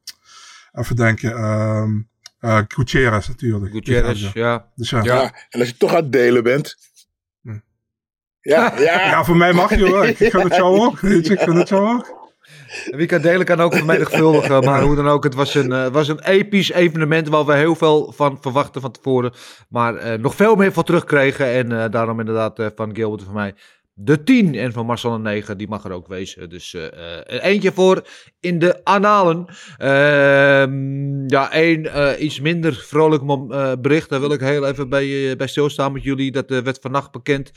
even denken, um, uh, Gutierrez natuurlijk. Gutierrez, ja. Dus, ja. ja. En als je toch aan het delen bent. Hm. Ja, ja. ja, voor mij mag je hoor. Ik gun het jou ook. Ik gun het jou ook. Wie kan delen kan ook vermenigvuldigen. Maar hoe dan ook, het was een, uh, was een episch evenement waar we heel veel van verwachten van tevoren. Maar uh, nog veel meer van terugkregen. En uh, daarom inderdaad uh, van Gilbert van mij de 10. En van Marcel een 9, die mag er ook wezen. Dus uh, eentje voor in de analen. Uh, ja, één uh, iets minder vrolijk bericht. Daar wil ik heel even bij, bij stilstaan met jullie. Dat werd vannacht bekend.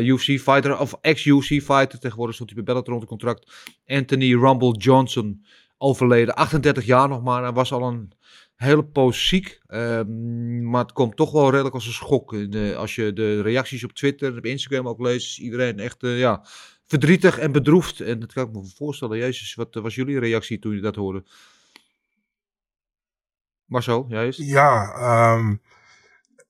UFC fighter, of ex-UFC fighter. Tegenwoordig stond hij bij Bellator rond contract. Anthony Rumble Johnson overleden. 38 jaar nog maar. Hij was al een hele poos ziek. Um, maar het komt toch wel redelijk als een schok. Als je de reacties op Twitter en op Instagram ook leest, is iedereen echt uh, ja, verdrietig en bedroefd. En dat kan ik me voorstellen. Jezus, wat was jullie reactie toen je dat hoorde? Marcel, is? Ja, um,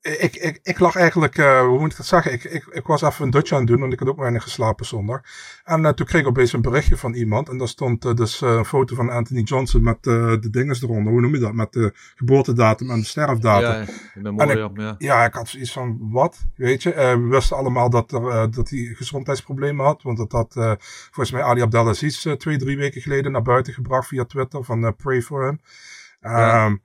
ik, ik, ik lag eigenlijk, uh, hoe moet ik dat zeggen? Ik, ik, ik was even een dutje aan het doen, want ik had ook weinig geslapen zondag. En uh, toen kreeg ik opeens een berichtje van iemand. En daar stond uh, dus een foto van Anthony Johnson met de dinges eronder. Hoe noem je dat? Met de geboortedatum en de sterfdatum. Ja, ik, ja. Ja, ik had zoiets van, wat? Weet je, we wisten allemaal dat, er, dat hij gezondheidsproblemen had. Want dat had volgens mij Ali Abdelaziz twee, drie weken geleden naar buiten gebracht via Twitter. Van pray for him. Ja. Um,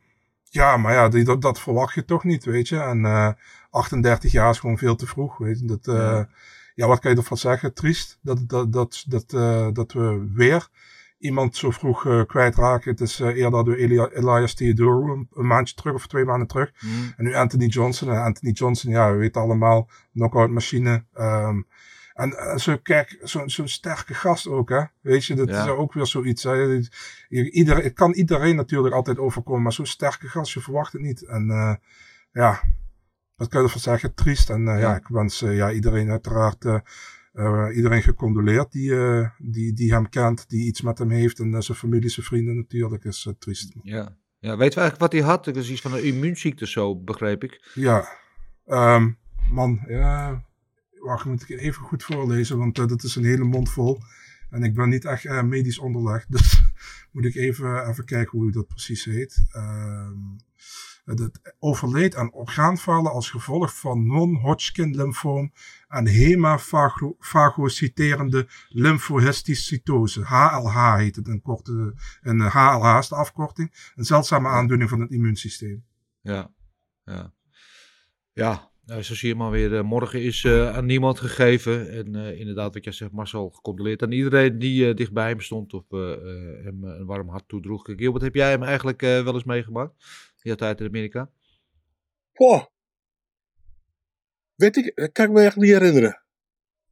ja, maar ja, die, dat, dat verwacht je toch niet, weet je. En eh 38 jaar is gewoon veel te vroeg, weet je. Dat, eh, ja. wat kan je ervan zeggen? Triest dat, dat, dat, dat, eh, dat we weer iemand zo vroeg kwijtraken. Het is eerder door Elia, Elias Theodore een, een maandje terug of twee maanden terug. Hmm. En nu Anthony Johnson. En Anthony Johnson, ja, we weten allemaal, knockout machine. Ehm, en eh, zo, kijk, zo'n zo'n sterke gast ook, hè. Weet je, dat Ja. is ook weer zoiets. Hè. Ieder, het kan iedereen natuurlijk altijd overkomen, maar zo'n sterke gast, je verwacht het niet. En eh, ja, wat kan je ervan zeggen? Triest. En eh, ja. Ja. ik wens ja, iedereen uiteraard, iedereen gecondoleerd die, die, die hem kent, die iets met hem heeft. En zijn familie, zijn vrienden natuurlijk, is triest. Ja. ja, weten we eigenlijk wat hij had? Dat is iets van een immuunziekte zo, begreep ik. Ja, ehm, man, ja, wacht, moet ik even goed voorlezen, want eh, dat is een hele mond vol. En ik ben niet echt eh, medisch onderlegd, dus moet ik even, even kijken hoe dat precies heet. Ehm het overleed aan orgaanfalen als gevolg van non-Hodgkin lymfoom en hemafagociterende lymfohistocytose. HLH heet het, een korte, een eh, HLH is de afkorting. Een zeldzame aandoening van het immuunsysteem. Ja, ja. Ja, nou, zo zie je maar weer. eh, morgen is eh, aan niemand gegeven. En eh, inderdaad, wat jij zegt, Marcel, gecondoleerd aan iedereen die eh, dicht bij hem stond of hem een warm hart toedroeg. Gilbert, heb jij hem eigenlijk wel eens meegemaakt? Die tijd in Amerika? Poh. Weet ik, dat kan ik me echt niet herinneren.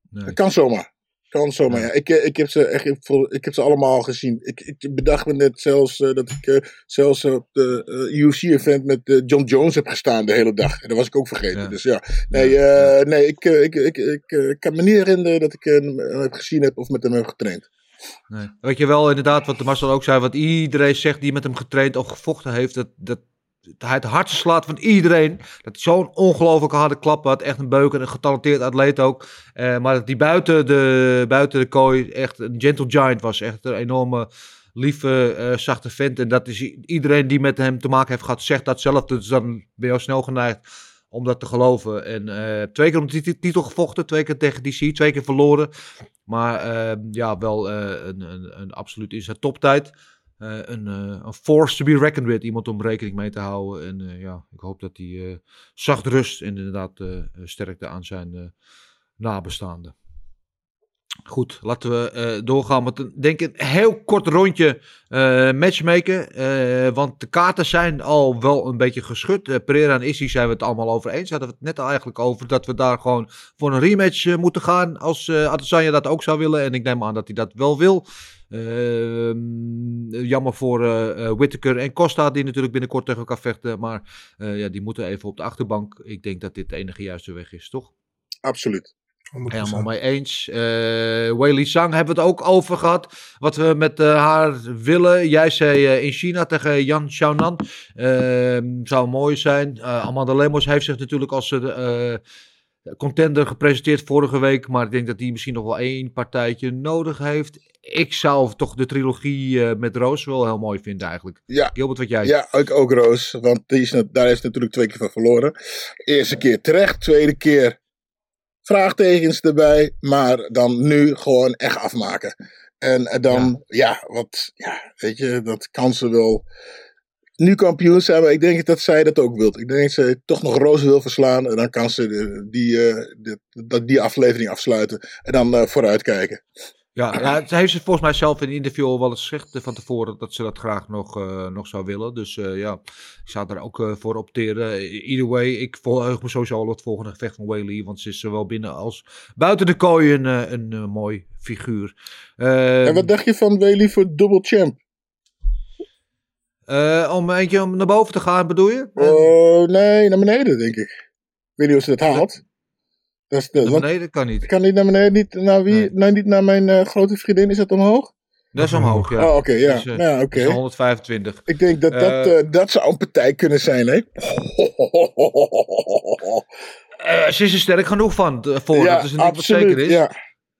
Nee. Dat kan zomaar. Kan zomaar, Ja. ja. Ik, eh, ik, heb ze echt, ik, heb ze allemaal gezien. Ik, ik bedacht me net zelfs eh, dat ik eh, zelfs op de eh, UFC-event met eh, John Jones heb gestaan de hele dag. En dat was ik ook vergeten. Ja. Dus ja, nee, nee ik, ik, ik, ik, ik kan me niet herinneren dat ik hem heb gezien heb of met hem heb getraind. Nee. Weet je wel, inderdaad, wat de Marcel ook zei, wat iedereen zegt die met hem getraind of gevochten heeft, dat, dat hij het hardste slaat van iedereen. Dat zo'n ongelooflijk harde klap had. Echt een beuk en een getalenteerd atleet ook. Eh, maar dat hij buiten de, buiten de kooi echt een gentle giant was. Echt een enorme, lieve, eh, zachte vent. En dat is iedereen die met hem te maken heeft gehad, zegt dat zelf. Dus dan ben je al snel geneigd om dat te geloven. En eh, twee keer om tit- titel gevochten, twee keer tegen DC, twee keer verloren. Maar ja, wel een, een, een absoluut in zijn toptijd. Eh, een, eh, een force to be reckoned with. Iemand om rekening mee te houden. En eh, ja, ik hoop dat hij zacht rust en inderdaad sterkte aan zijn nabestaanden. Goed, laten we doorgaan met een, denk een heel kort rondje eh matchmaken. Want de kaarten zijn al wel een beetje geschud. Pereira en Issy zijn we het allemaal over eens. Hadden we het net al eigenlijk over dat we daar gewoon voor een rematch moeten gaan. Als Adesanya dat ook zou willen. En ik neem aan dat hij dat wel wil. Ehm, jammer voor eh eh, Whittaker en Costa, die natuurlijk binnenkort tegen elkaar vechten. Maar eh, ja, die moeten even op de achterbank. Ik denk dat dit de enige juiste weg is, toch? Absoluut. 100%. Helemaal mee eens. Eh Weili Zhang hebben we het ook over gehad. Wat we met haar willen. Jij zei eh, in China tegen Yan Xiaonan. Ehm, zou mooi zijn. Eh, Amanda Lemos heeft zich natuurlijk als eh, contender gepresenteerd vorige week. Maar ik denk dat hij misschien nog wel één partijtje nodig heeft. Ik zou toch de trilogie eh, met Roos wel heel mooi vinden eigenlijk. Ja, Gilbert, wat jij Ja, ik ook Roos. Want die is, daar heeft natuurlijk twee keer van verloren. Eerste keer terecht, tweede keer vraagtekens erbij. Maar dan nu gewoon echt afmaken. En eh, dan, ja, wat, ja, weet je, dat kan ze wel nu kampioen zijn. Maar ik denk dat zij dat ook wil. Ik denk dat ze toch nog Roos wil verslaan. En dan kan ze de- die, eh, de- dat die aflevering afsluiten. En dan eh, vooruitkijken. Ja, ja, ze heeft ze volgens mij zelf in een interview al wel eens gezegd eh, van tevoren dat ze dat graag nog, eh, nog zou willen. Dus eh, ja, ik zou daar ook voor opteren. Either way, ik verheug me sowieso al het volgende gevecht van Whaley. Want ze is zowel binnen als buiten de kooi een, een, eh, mooi figuur. Eh, en wat dacht je van Whaley voor dubbel champ? om eentje om naar boven te gaan, bedoel je? Oh, nee, naar beneden, denk ik. Ik weet niet of ze dat haalt. Dat is de, naar beneden kan niet. kan niet naar beneden, niet naar wie? Nee. Nee, niet naar mijn eh, grote vriendin, is dat omhoog? Dat is omhoog, ja. Oh, oké, ja. Dus, eh, ja, oké. Dat is 125. Ik denk dat dat, Eh, eh, dat zou een partij kunnen zijn, hè? Eh, ze is er sterk genoeg van eh, voor. ja, dat is niet zeker is. Ja.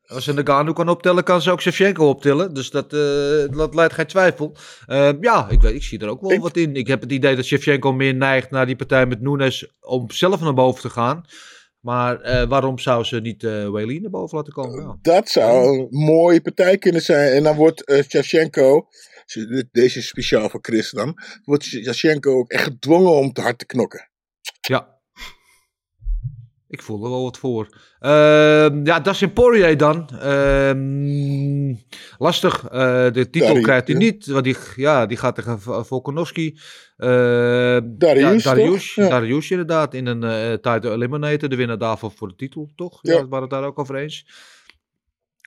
Als ze Nagano kan optellen, kan ze ook Shevchenko optillen. Dus dat, eh, dat leidt geen twijfel. Eh, ja, ik, weet, ik zie er ook wel Ik- wat in. Ik heb het idee dat Shevchenko meer neigt naar die partij met Nunes om zelf naar boven te gaan. Maar eh, waarom zou ze niet eh Weili naar boven laten komen? Ja. Dat zou een mooie partij kunnen zijn. En dan wordt eh Shevchenko deze is speciaal voor Chris dan, wordt Jashenko ook echt gedwongen om te hard te knokken. Ja. Ik voel er wel wat voor. Ehm, ja, Dustin Poirier dan. Ehm, lastig. Eh, de titel Dari- krijgt hij ja. niet. Want die, ja, die gaat tegen Volkanovski. Ehm, Darius, ja, Darius? Ja. Darius inderdaad. In een eh title eliminator. De winnaar daarvan voor de titel, toch? Ja, waren het daar ook over eens.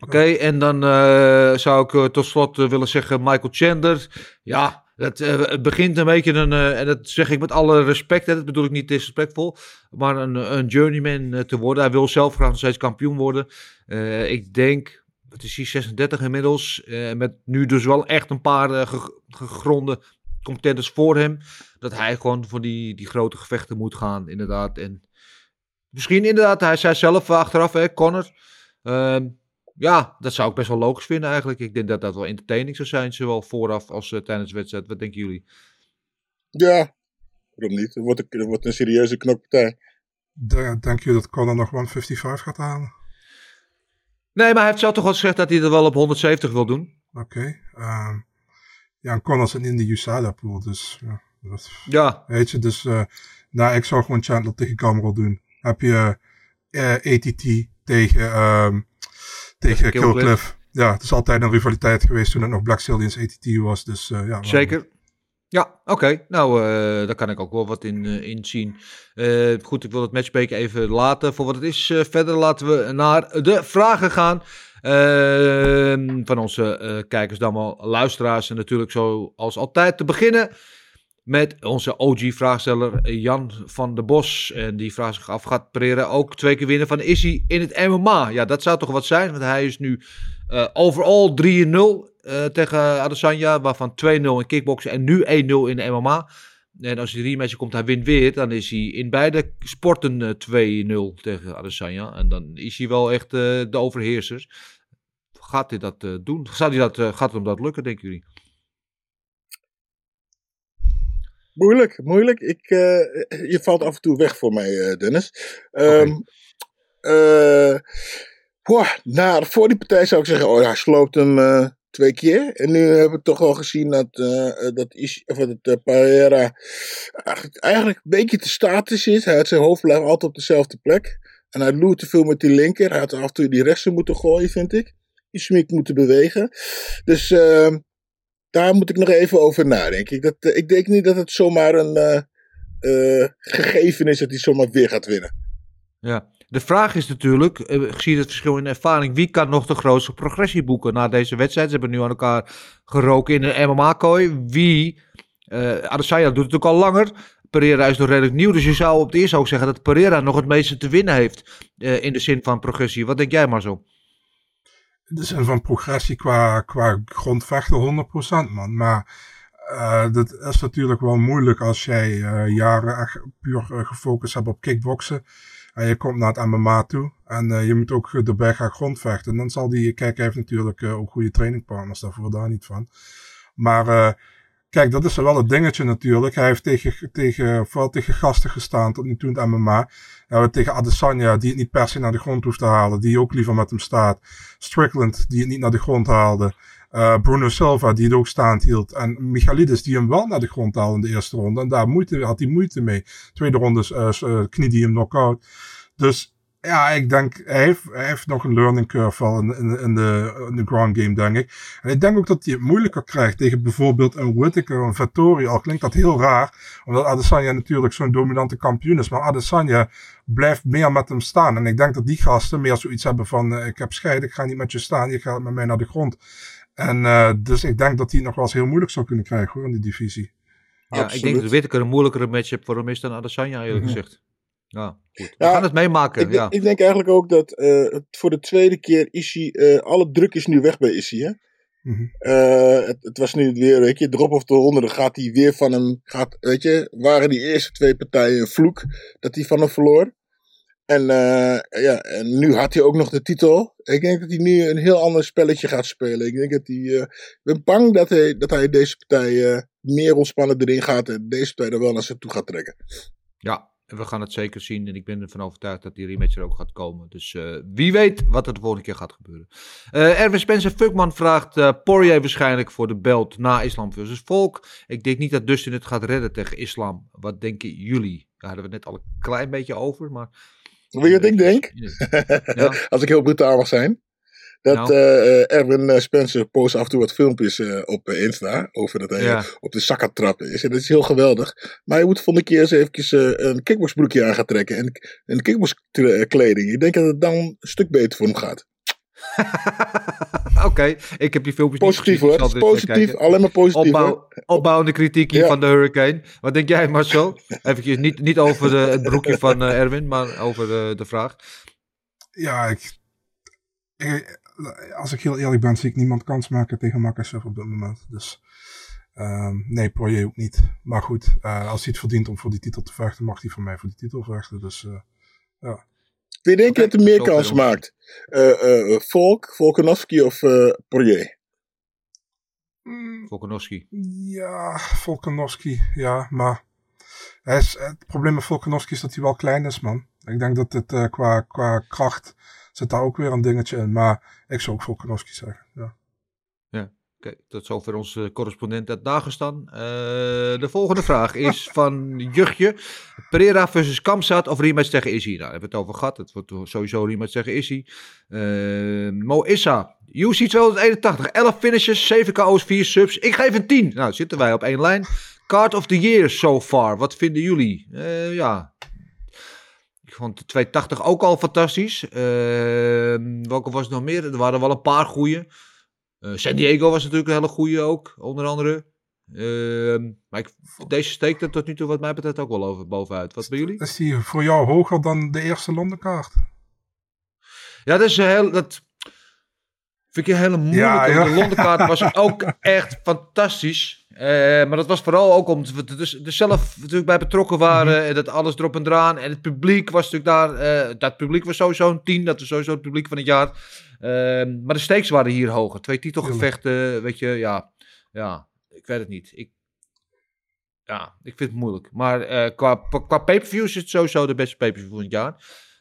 Oké, en dan eh, zou ik tot slot willen zeggen Michael Chandler. Ja, eh, het begint een beetje een, eh, en dat zeg ik met alle respect, dat bedoel ik niet disrespectvol, maar een, een journeyman eh, te worden. Hij wil zelf graag nog steeds kampioen worden. Ik denk, het is hier 36 inmiddels, met nu dus wel echt een paar ge- gegronde contenders voor hem, dat hij gewoon voor die, die grote gevechten moet gaan, inderdaad. En misschien inderdaad, hij zei zelf achteraf, hè, Connor, ehm, ja, dat zou ik best wel logisch vinden eigenlijk. Ik denk dat dat wel entertaining zou zijn, zowel vooraf als eh, tijdens de wedstrijd. Wat denken jullie? Ja, waarom niet? Het wordt een, het wordt een serieuze knokpartij. De- Denk je dat Conor nog 155 gaat halen? Nee, maar hij heeft zelf toch wel gezegd dat hij er wel op 170 wil doen. Oké. ehm, ja, en Conor zit in de USADA pool, dus ja. Dat, Ja, weet je, dus eh nou, ik zou gewoon Chandler tegen Gamrot doen. Heb je eh, ATT tegen, ehm tegen Killcliff. Ja, het is altijd een rivaliteit geweest toen het nog Black Stallions ATT was. Dus eh, ja, zeker. Ja, oké. Nou, eh, daar kan ik ook wel wat in, in zien. Goed, ik wil het matchbreak even laten voor wat het is. Verder laten we naar de vragen gaan. Ehm, van onze kijkers, dan wel luisteraars. En natuurlijk zoals altijd te beginnen met onze OG-vraagsteller Jan van der Bos. En die vraagt zich af, gaat Pereira ook twee keer winnen van Issy in het MMA? Ja, dat zou toch wat zijn, want hij is nu eh, overall 3-0 eh, tegen Adesanya, waarvan 2-0 in kickboksen en nu 1-0 in de MMA. En als die rematch komt, hij wint weer, dan is hij in beide sporten eh, 2-0 tegen Adesanya. En dan is hij wel echt eh, de overheerser. Gaat hij dat eh, doen? Zou hij dat, eh, gaat hem dat lukken, denken jullie? Moeilijk, moeilijk. Ik, eh, je valt af en toe weg voor mij, eh, Dennis. Eh, boah, nou, voor die partij zou ik zeggen, oh, hij sloopt hem eh, twee keer. En nu hebben we toch wel gezien dat, dat, Ishi- of dat Pereira eigenlijk, een beetje te statisch is. Hij had zijn hoofd blijft altijd op dezelfde plek. En hij loert te veel met die linker. Hij had af en toe die rechter moeten gooien, vind ik. Iets meer moeten bewegen. Dus ehm, daar moet ik nog even over nadenken. Ik, dat, eh, ik denk niet dat het zomaar een eh, eh, gegeven is dat hij zomaar weer gaat winnen. Ja. De vraag is natuurlijk, gezien het verschil in ervaring, wie kan nog de grootste progressie boeken na deze wedstrijd? Ze hebben nu aan elkaar geroken in een MMA-kooi. Wie? eh Adesanya doet het ook al langer. Pereira is nog redelijk nieuw, dus je zou op het eerst ook zeggen dat Pereira nog het meeste te winnen heeft in de zin van progressie. Wat denk jij maar zo? Zin van progressie qua, qua grondvechten 100% man. Maar eh, dat is natuurlijk wel moeilijk als jij eh, jaren echt puur eh, gefocust hebt op kickboksen. En je komt naar het MMA toe. En je moet ook erbij gaan grondvechten. En dan zal die, kijk, hij heeft natuurlijk ook goede trainingpartners daarvoor, daar niet van. Maar kijk, dat is wel het dingetje natuurlijk. Hij heeft tegen, tegen, vooral tegen gasten gestaan tot nu toe in het MMA. Tegen Adesanya, die het niet per se naar de grond hoeft te halen. Die ook liever met hem staat. Strickland, die het niet naar de grond haalde. Eh, Bruno Silva, die het ook staand hield. En Michailidis, die hem wel naar de grond haalde in de eerste ronde. En daar moeite, had hij moeite mee. Tweede ronde uh, knie die hem knock-out. Dus ja, ik denk, hij heeft, hij heeft nog een learning curve wel in, in, in, de, in de ground game, denk ik. En ik denk ook dat hij het moeilijker krijgt tegen bijvoorbeeld een Whittaker, een Vettori. Al klinkt dat heel raar, omdat Adesanya natuurlijk zo'n dominante kampioen is. Maar Adesanya blijft meer met hem staan. En ik denk dat die gasten meer zoiets hebben van, uh, ik heb scheid, ik ga niet met je staan, je gaat met mij naar de grond. En uh, dus ik denk dat hij nog wel eens heel moeilijk zou kunnen krijgen hoor, in die divisie. Ja, Absoluut. ik denk dat Whittaker een moeilijkere matchup voor hem is dan Adesanya, eerlijk mm -hmm. gezegd. Ja, goed. We ja, gaan het meemaken. Ik, ja. ik denk eigenlijk ook dat uh, voor de tweede keer Ishii, uh, alle druk is nu weg bij Ishii. Hè? Mm -hmm. uh, het, het, was nu weer, weet je, drop of de ronde, dan gaat hij weer van hem, gaat, weet je, waren die eerste twee partijen een vloek dat hij van hem verloor. En, uh, ja, en nu had hij ook nog de titel. Ik denk dat hij nu een heel ander spelletje gaat spelen. Ik denk dat hij, uh, ik ben bang dat hij, dat hij deze partij uh, meer ontspannen erin gaat en deze partij er wel naar zich toe gaat trekken. Ja, En we gaan het zeker zien. En ik ben ervan overtuigd dat die rematch er ook gaat komen. Dus eh, wie weet wat er de volgende keer gaat gebeuren. Eh Erwin Spencer Fuckman vraagt Poirier waarschijnlijk voor de belt na Islam versus Volk. Ik denk niet dat Dustin het gaat redden tegen Islam. Wat denken jullie? Daar hadden we het net al een klein beetje over. Maar je wat ik denk? Ja. Als ik heel brutaal mag zijn. Dat Nou. eh, eh, Erwin eh, Spencer post af en toe wat filmpjes eh, op Insta. Over dat hij Ja. op de zak aan het trappen is. En dat is heel geweldig. Maar je moet de volgende keer eens eventjes eh, een kickboxbroekje aan gaan trekken. En een kickboxkleding. Ik denk dat het dan een stuk beter voor hem gaat. Oké, ik heb die filmpjes Positief niet gezien. hoor. positief. Alleen maar positief. Opbouw, opbouwende kritiek hier Ja. van de Hurricane. Wat denk jij Marcel? Even niet, niet over de, het broekje van Erwin, maar over de, de vraag. Ja, ik, ik- als ik heel eerlijk ben, zie ik niemand kans maken tegen Makachev op dit moment. Dus ehm, nee, Poirier ook niet. Maar goed, eh, als hij het verdient om voor die titel te vechten, mag hij voor mij voor die titel vechten. Dus eh, ja. Wie denk je dat er meer kans maakt? Eh, eh, Volk, Volkanovski of eh Poirier? Volkanovski. Ja, Volkanovski, ja, maar hij is, het probleem met Volkanovski is dat hij wel klein is, man. Ik denk dat het eh, qua, qua kracht zit daar ook weer een dingetje in. Maar ik zou ook Volkanovski zeggen, ja. Oké, tot zover onze correspondent uit Dagestan. Eh, de volgende vraag is van Juchtje. Pereira versus Kamzat of rematch tegen Izzy? Nou, daar hebben we het over gehad. Het wordt sowieso rematch tegen Izzy. Eh Mo Issa. UC 281. 11 finishes, 7 KO's, 4 subs. Ik geef een 10. Nou, zitten wij op één lijn. Card of the year so far. Wat vinden jullie? Eh, ja, ik vond de 280 ook al fantastisch. Eh, welke was het nog meer? Er waren wel een paar goeie. Eh, San Diego was natuurlijk een hele goeie ook, onder andere. Ehm, maar ik, deze steekt er tot nu toe wat mij betreft ook wel over, bovenuit. Wat bij jullie? Is die voor jou hoger dan de eerste Londenkaart? Ja, dat is een heel... Dat vind ik hele moeilijke. Ja, ja. De Londenkaart was ook echt fantastisch. Eh, maar dat was vooral ook omdat we er, er zelf natuurlijk bij betrokken waren. En dat alles erop en eraan. En het publiek was natuurlijk daar... eh, dat publiek was sowieso een 10. Dat was sowieso het publiek van het jaar. Ehm, maar de stakes waren hier hoger. Twee titelgevechten, weet je, ja. Ja, ik weet het niet. Ik, ja, ik vind het moeilijk. Maar eh, qua, qua pay-per-view is het sowieso de beste pay-per-view van het jaar.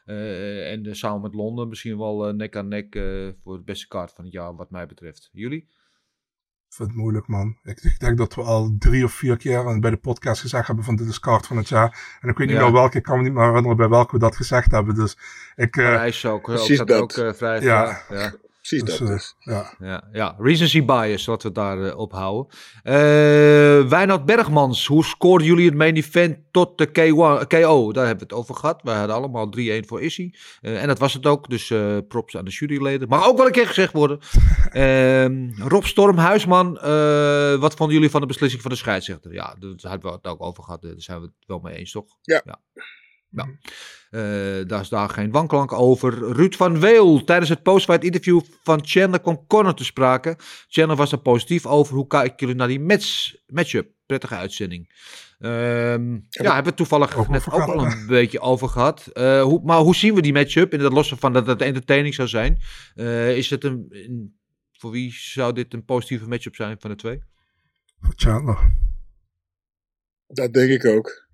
Eh, en eh, samen met Londen misschien wel eh, nek aan nek eh, voor de beste kaart van het jaar, wat mij betreft. Jullie? Ik vind het moeilijk, man. Ik, ik denk dat we al drie of vier keer bij de podcast gezegd hebben van dit is kaart van het jaar. En ik weet niet Ja. meer welke, ik kan me niet meer herinneren bij welke we dat gezegd hebben. Dus ik... eh, Parijs ook. ook precies staat dat. ook eh, vrij. Ja. Ja. Precies dus, dat eh, dus. ja. Ja, ja, recency bias, laten we daar eh, op houden. Eh Wijnald Bergmans, hoe scoorden jullie het main event tot de K1, KO? Daar hebben we het over gehad. Wij hadden allemaal 3-1 voor Issy. Eh, en dat was het ook, dus eh, props aan de juryleden. Mag ook wel een keer gezegd worden. Ehm, Rob Storm, Huisman, eh, wat vonden jullie van de beslissing van de scheidsrechter? Ja, daar hebben we het ook over gehad. eh, Daar zijn we het wel mee eens, toch? Ja. ja. Ja. Eh, daar is daar geen wanklank over. Ruud van Weel. Tijdens het postfight interview van Chandler kwam Connor te sprake. Chandler was er positief over. Hoe kijken jullie naar die match, matchup? Prettige uitzending. Ehm, ja, hebben we het toevallig Ook net ook al een beetje over gehad. Eh, hoe, maar hoe zien we die matchup? In het losse van dat het entertaining zou zijn. Eh, is het een, een- voor wie zou dit een positieve matchup zijn van de twee? Voor Chandler. Dat denk ik ook.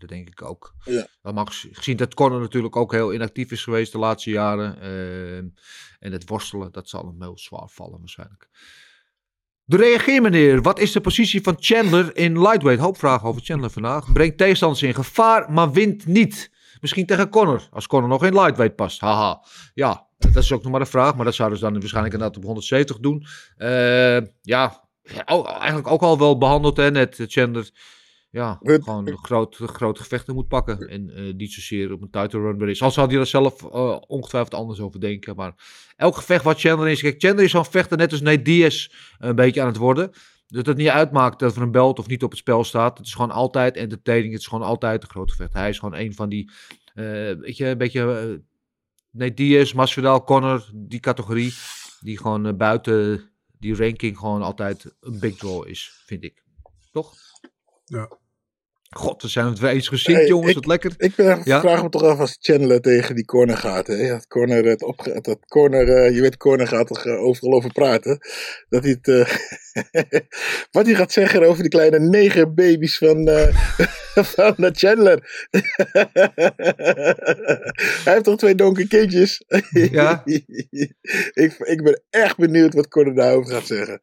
Dat denk ik ook. Ja. Maar mag gezien dat Connor natuurlijk ook heel inactief is geweest de laatste jaren. ehm, en het worstelen, dat zal hem heel zwaar vallen waarschijnlijk. De reageer meneer. Wat is de positie van Chandler in lightweight? Hoop vragen over Chandler vandaag. Brengt tegenstanders in gevaar, maar wint niet. Misschien tegen Connor, als Connor nog in lightweight past. Haha. Ja, dat is ook nog maar een vraag. Maar dat zouden ze dan waarschijnlijk inderdaad op 170 doen. Eh, ja, eigenlijk ook al wel behandeld hè, net. eh, Chandler ja, gewoon grote, grote gevechten moet pakken. En eh, niet zozeer op een title run is. Al zal hij er zelf eh, ongetwijfeld anders over denken. Maar elk gevecht wat Chandler is. Kijk, Chandler is zo'n vechter net als Nate Diaz een beetje aan het worden. Dat het niet uitmaakt dat er een belt of niet op het spel staat. Het is gewoon altijd entertaining. Het is gewoon altijd een grote gevecht. Hij is gewoon een van die, eh, weet je, een beetje... Nate Diaz, Masvidal, Connor, die categorie. Die gewoon buiten die ranking gewoon altijd een big draw is, vind ik. Toch? Ja. God, we zijn het weer eens gezien, Hey, jongens. ik- Wat lekker. Ik ben, Ja? vraag me toch af als Chandler tegen die corner gaat. Hè? Het corner, het opge- dat corner, eh, je weet, corner gaat toch eh, overal over praten. Dat hij het, eh, wat hij gaat zeggen over die kleine negen baby's van, eh, van eh, Chandler. hij heeft toch twee donker kindjes? Ja. ik, ik ben echt benieuwd wat Corner daarover gaat zeggen.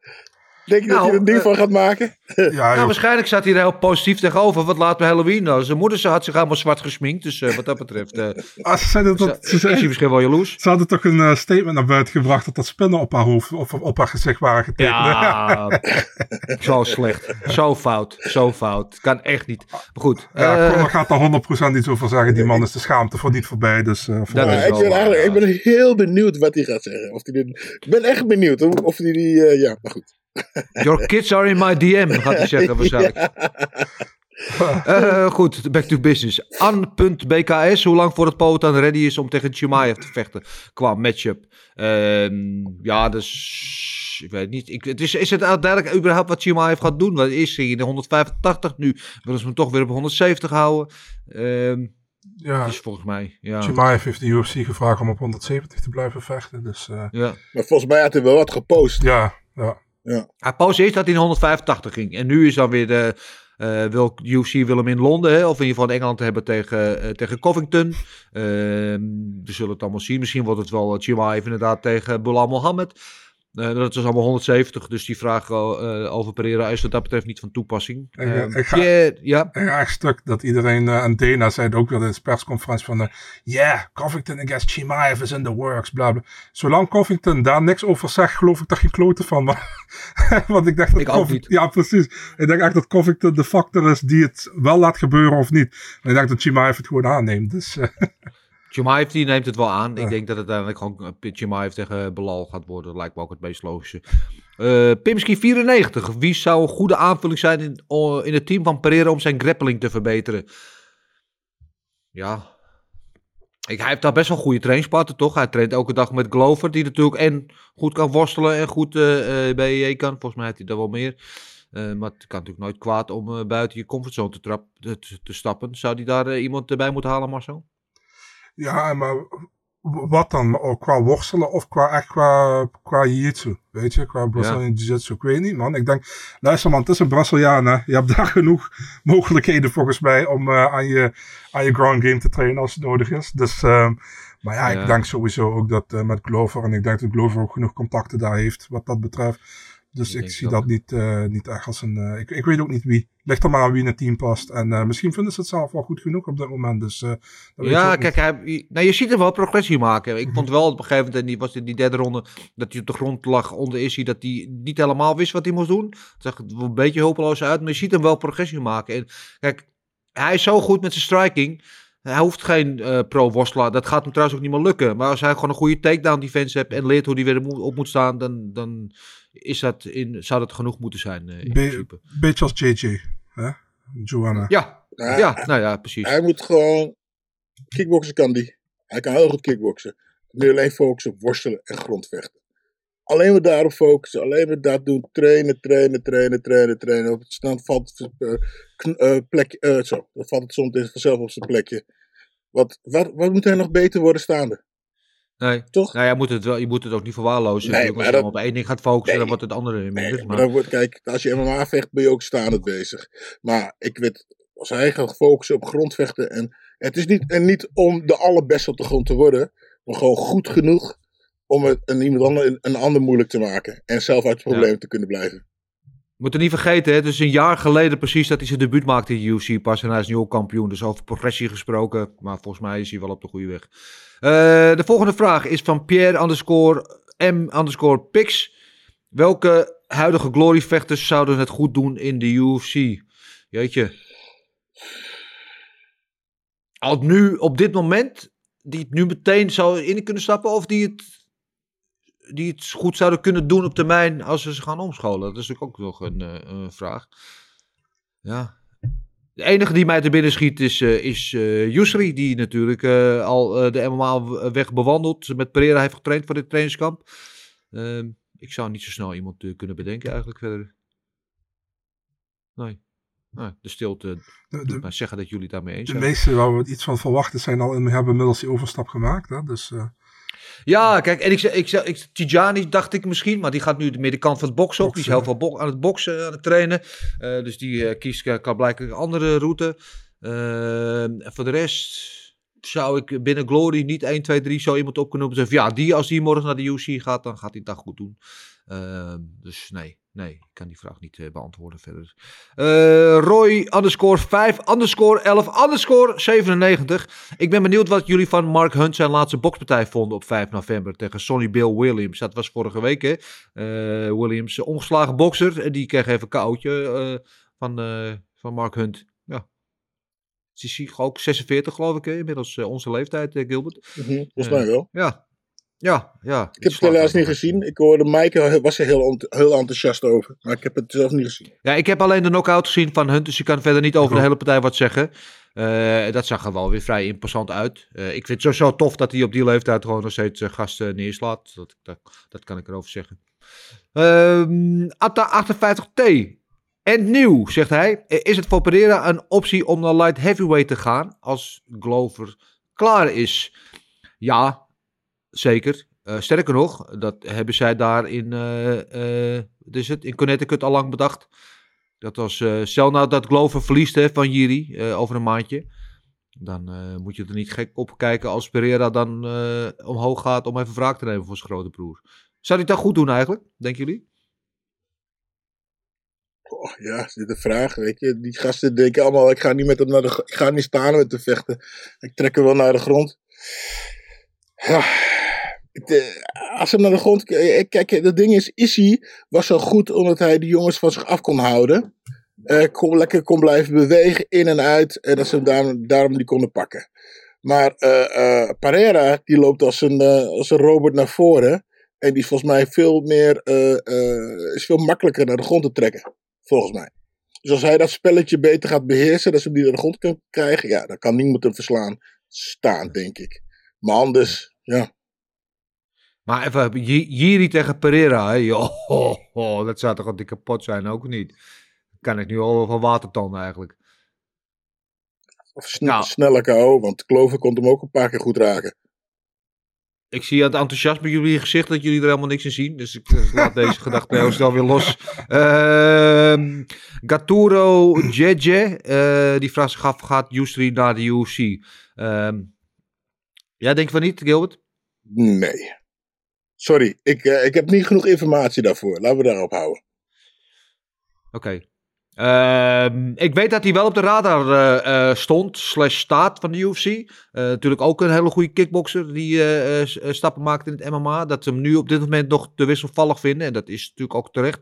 Denk je dat Nou, hij er een ding eh, van gaat maken? Ja, Nou, waarschijnlijk zat hij er heel positief tegenover. Wat laat bij Halloween nou? Zijn moeder ze had zich allemaal zwart gesminkt. Dus eh, wat dat betreft eh, Ah, ze, dat, ze, is hij zeiden- misschien wel jaloers. ze hadden toch een statement naar buiten gebracht dat dat spinnen op haar hoofd of op haar gezicht waren getekend. Ja, zo slecht. Zo fout. Zo fout. Kan echt niet. Maar goed. Ja, eh, Conor gaat daar 100% iets over zeggen. Die man is de schaamte voor niet voorbij. Dus, eh, voor Dat mij- is ik, ben eigenlijk, ik ben heel benieuwd wat hij gaat zeggen. Of hij dit, ik ben echt benieuwd of, of hij die. eh, ja, maar goed. Your kids are in my DM, gaat hij zeggen waarschijnlijk. Eh, goed, back to business. An.bks, hoe lang voordat Potan ready is om tegen Chimaev te vechten qua matchup? Ehm, ja, dus ik weet niet. Ik, het is, is het uiteindelijk überhaupt wat Chimaev gaat doen? Wat is hij in de 185 nu? Willen ze hem toch weer op 170 houden? Ehm ja, het is volgens mij, ja. Chimaev heeft de UFC gevraagd om op 170 te blijven vechten. Dus eh, ja. Maar volgens mij had hij wel wat gepost. ja, ja. Hij pauze eerst dat hij in 185 ging. En nu is dan weer de. eh wil, UFC wil hem in Londen, hè, of in ieder geval in Engeland hebben tegen, eh, tegen Covington. Ehm, we zullen het allemaal zien. Misschien wordt het wel uh, Chimaev inderdaad tegen Bilal Mohammed. Eh, dat is allemaal 170, dus die vraag eh, over Pereira is wat dat betreft niet van toepassing. Ik, eh, Ehm, ik ga- ja, stuk dat iedereen, en Dana zei het ook wel in de persconferentie van, eh, yeah, Covington against Chimaev is in the works, bla bla. Zolang Covington daar niks over zegt, geloof ik daar geen kloten van. Maar, want ik dacht dat Ik ook Coving- niet. Ja, precies. Ik denk echt dat Covington de factor is die het wel laat gebeuren of niet. En ik denk dat Chimaev het gewoon aanneemt. Dus Chimaev die neemt het wel aan. Ik denk dat het uiteindelijk gewoon uh, Chimaev tegen Belal gaat worden. Dat lijkt me ook het meest logische. Eh Pimski 94. Wie zou een goede aanvulling zijn in, in het team van Pereira om zijn grappling te verbeteren? Ja. Ik, hij heeft daar best wel goede trainingspartner, toch? Hij traint elke dag met Glover, die natuurlijk en goed kan worstelen en goed eh eh, BJJ kan. Volgens mij heeft hij daar wel meer. Eh, maar het kan natuurlijk nooit kwaad om eh, buiten je comfortzone te, trap, te, te stappen. Zou hij daar eh, iemand erbij moeten halen, Marcel? Ja, maar wat dan? Ook qua worstelen of qua echt qua, qua jiu-jitsu? Weet je, qua Brazilian jiu-jitsu? Ik weet niet, man. Ik denk, luister man, het is een Braziliaan, hè. Je hebt daar genoeg mogelijkheden volgens mij om eh, aan, je, aan je ground game te trainen als het nodig is. Dus, ehm, maar ja, Ja. ik denk sowieso ook dat eh, met Glover, en ik denk dat Glover ook genoeg contacten daar heeft wat dat betreft. Dus Ik zie dat niet, eh, niet echt als een. eh, ik, ik weet ook niet wie. Ligt er maar aan wie in het team past. En eh, misschien vinden ze het zelf wel goed genoeg op dit moment. Dus, dat Ja, kijk, hij, nou, je ziet hem wel progressie maken. Ik vond wel op een gegeven moment, en die was in die derde ronde, dat hij op de grond lag onder Issy, dat hij niet helemaal wist wat hij moest doen. Het zag er een beetje hopeloos uit, maar je ziet hem wel progressie maken. En kijk, hij is zo goed met zijn striking. Hij hoeft geen pro-worstelaar. Dat gaat hem trouwens ook niet meer lukken. Maar als hij gewoon een goede takedown defense hebt en leert hoe hij weer op moet staan, dan, dan is dat in, zou dat genoeg moeten zijn. eh, in Be- principe. beetje als JJ. Hè? Joanna. Ja, Ja, ja, nou ja, precies. Hij moet gewoon. Kickboksen kan die. Hij kan heel goed kickboksen. Nu alleen focussen op worstelen en grondvechten. Alleen maar daarop focussen. Alleen maar dat doen. Trainen, trainen, trainen, trainen, trainen. Op het stand valt het eh, eh, plekje. eh, zo. Dan valt het soms vanzelf op zijn plekje. Wat, wat, wat moet hij nog beter worden staande? Nee. Toch? Nou ja, je moet het, wel, je moet het ook niet verwaarlozen. Nee, als je dat- op één ding gaat focussen, Nee. dan wordt het andere minder. Nee, maar maar, dan wordt, kijk, als je MMA vecht, ben je ook staand bezig. Maar ik weet, als hij gaat focussen op grondvechten. En het is niet, en niet om de allerbeste op de grond te worden, maar gewoon goed genoeg om het een, iemand ander, een, een ander moeilijk te maken. En zelf uit het probleem te kunnen blijven. We moeten niet vergeten, het is een jaar geleden precies dat hij zijn debuut maakte in de UFC pas. En hij is nu ook kampioen, dus over progressie gesproken. Maar volgens mij is hij wel op de goede weg. Eh, de volgende vraag is van Pierre underscore M underscore Pix. Welke huidige gloryvechters zouden het goed doen in de UFC? Jeetje. Al nu, op dit moment, die het nu meteen zou in kunnen stappen of die het, die het goed zouden kunnen doen op termijn als ze ze gaan omscholen? Dat is natuurlijk ook nog een eh, een vraag. Ja. De enige die mij te binnen schiet is, eh is eh, Yusri, die natuurlijk al de MMA-weg bewandelt. Met Pereira heeft getraind voor dit trainingskamp. Ehm, ik zou niet zo snel iemand kunnen bedenken eigenlijk verder. Nee. Nou, de stilte De, de, zeggen dat jullie daarmee eens de zijn. meeste waar we iets van verwachten zijn al, hebben inmiddels die overstap gemaakt. Hè? Dus Ja, kijk, en ik, ik, ik, Tijani dacht ik misschien, maar die gaat nu de middenkant van het boksen op. Die is heel veel aan het boksen, aan het trainen. Eh, dus die eh, kiest uh, blijkbaar een andere route. Eh, en voor de rest zou ik binnen Glory niet 1, 2, 3 zo iemand op kunnen noemen. Zeggen, ja, die, als die morgen naar de UC gaat, dan gaat hij het dag goed doen. Eh, dus nee, nee, ik kan die vraag niet eh, beantwoorden verder. Eh, Roy underscore 5 underscore 11 underscore 97. Ik ben benieuwd wat jullie van Mark Hunt zijn laatste bokspartij vonden op 5 november tegen Sonny Bill Williams. Dat was vorige week hè. Eh, Williams, ongeslagen bokser. En die kreeg even een koudje van, van Mark Hunt. Ja. Is hij ook 46 geloof ik hè? inmiddels onze leeftijd Gilbert. Mhm, Volgens Eh, mij wel. Ja. Ja, ja. Ik heb het helaas niet gezien. Ik hoorde Mike was er heel, heel enthousiast over. Maar ik heb het zelf niet gezien. Ja, ik heb alleen de knockout gezien van Hunt, dus ik kan verder niet over de hele partij wat zeggen. Eh, dat zag er wel weer vrij imposant uit. Eh, ik vind het sowieso tof dat hij op die leeftijd gewoon nog steeds eh, gasten neerslaat. Dat, dat, dat kan ik erover zeggen. Ehm Atta 58T. En nieuw, zegt hij. Is het voor Pereira een optie om naar light heavyweight te gaan als Glover klaar is? Ja, zeker. Eh, sterker nog, dat hebben zij daar in, wat is het, in Connecticut al lang bedacht. Dat was, stel nou dat Glover verliest hè, van Jiri over een maandje. Dan moet je er niet gek op kijken als Pereira dan omhoog gaat om even wraak te nemen voor zijn grote broer. Zou hij dat goed doen eigenlijk, denken jullie? Oh, ja, is de vraag. Weet je. Die gasten denken allemaal: ik ga niet met hem naar de. Ik ga niet staan met te vechten. Ik trek hem wel naar de grond. Ja. Eh, Als hij naar de grond. eh, Kijk, het ding is: Issy was zo goed omdat hij de jongens van zich af kon houden. Eh, kon, lekker kon blijven bewegen in en uit. En dat ze hem daarom, die konden pakken. Maar eh Pereira, die loopt als een, als een robot naar voren. En die is volgens mij veel meer. is veel makkelijker naar de grond te trekken. Volgens mij. Dus als hij dat spelletje beter gaat beheersen, dat ze hem die naar de grond kan krijgen, ja, dan kan niemand hem verslaan. Staan, denk ik. Maar anders, ja. Maar even, Jiri tegen Pereira, hè? Dat zou toch een dikke pot zijn, ook niet? Kan ik nu al van watertanden eigenlijk. Of sne Nou. sneller KO, want Clover kon hem ook een paar keer goed raken. Ik zie aan het enthousiasme in jullie gezicht dat jullie er helemaal niks in zien. Dus ik eh, laat deze gedachte heel snel weer los. Ehm Gaturo Jeje, eh, die vraagt zich af, gaat Yusri naar de UFC? Ehm jij denkt van niet, Gilbert? Nee. Sorry, ik, eh, ik heb niet genoeg informatie daarvoor. Laten we daarop houden. Oké. Ehm, ik weet dat hij wel op de radar eh, eh, stond, slash staat van de UFC. Natuurlijk ook een hele goede kickboxer die stappen maakt in het MMA. Dat ze hem nu op dit moment nog te wisselvallig vinden. En dat is natuurlijk ook terecht.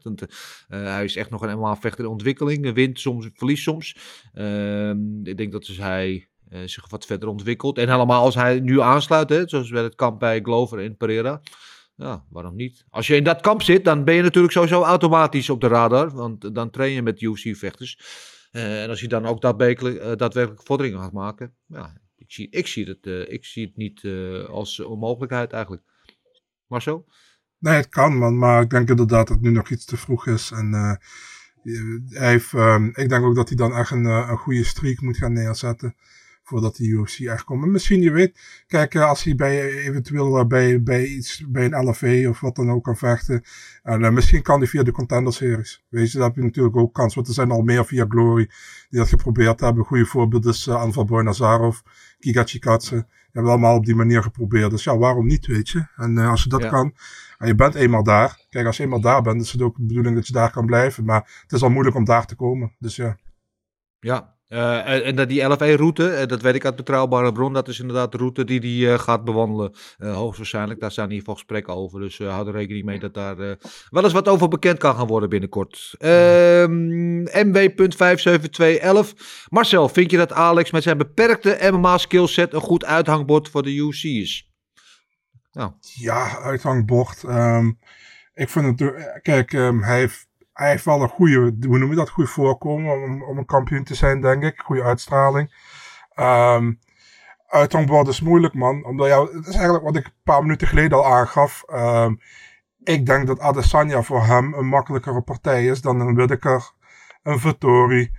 Hij is echt nog een MMA-vechter in ontwikkeling. Wint soms, verliest soms. Ehm, ik denk dat dus hij zich wat verder ontwikkelt. En helemaal als hij nu aansluit, hè, zoals bij het kamp bij Glover en Pereira. Ja, waarom niet? Als je in dat kamp zit, dan ben je natuurlijk sowieso automatisch op de radar. Want dan train je met UFC-vechters. Eh, en als je dan ook daadwerkelijk, eh, daadwerkelijk vorderingen gaat maken. Ja, ik zie, ik zie, het, eh, ik zie het niet als onmogelijkheid eigenlijk. Maar zo? Nee, het kan, man. Maar ik denk inderdaad dat het nu nog iets te vroeg is. En hij heeft, ehm, ik denk ook dat hij dan echt een, een goede streak moet gaan neerzetten. Voordat de UFC echt komt. Maar misschien, je weet, kijk, eh, als hij bij, eventueel eh, bij, bij, iets, bij een LFV of wat dan ook kan vechten. En eh, misschien kan hij via de Contender Series. Weet je, daar heb je natuurlijk ook kans. Want er zijn al meer via Glory die dat geprobeerd hebben. Een goede voorbeeld is uh, Anval Boy Nazarov, Giga Chikadze. Die hebben allemaal op die manier geprobeerd. Dus ja, waarom niet, weet je? En uh, als je dat Ja. kan, en je bent eenmaal daar. Kijk, als je eenmaal daar bent, is het ook de bedoeling dat je daar kan blijven. Maar het is al moeilijk om daar te komen. Dus ja. Ja. Eh, en, dat die LFE-route, eh, dat weet ik uit betrouwbare bron, dat is inderdaad de route die hij eh, gaat bewandelen. Eh, hoogstwaarschijnlijk, daar staan ieder geval gesprekken over. Dus hou er rekening mee dat daar wel eens wat over bekend kan gaan worden binnenkort. Ehm MW.57211. Marcel, vind je dat Alex met zijn beperkte MMA-skillset een goed uithangbord voor de UFC is? Nou, Ja, uithangbord. Ehm, ik vind het, kijk, ehm, hij, heeft, hij heeft wel een goede, hoe noem je dat, goed voorkomen om, om een kampioen te zijn, denk ik. Goede uitstraling. Ehm uithangbord is moeilijk, man. Omdat, ja, het is eigenlijk wat ik een paar minuten geleden al aangaf. Ehm, ik denk dat Adesanya voor hem een makkelijkere partij is dan een Whittaker, een Vittori.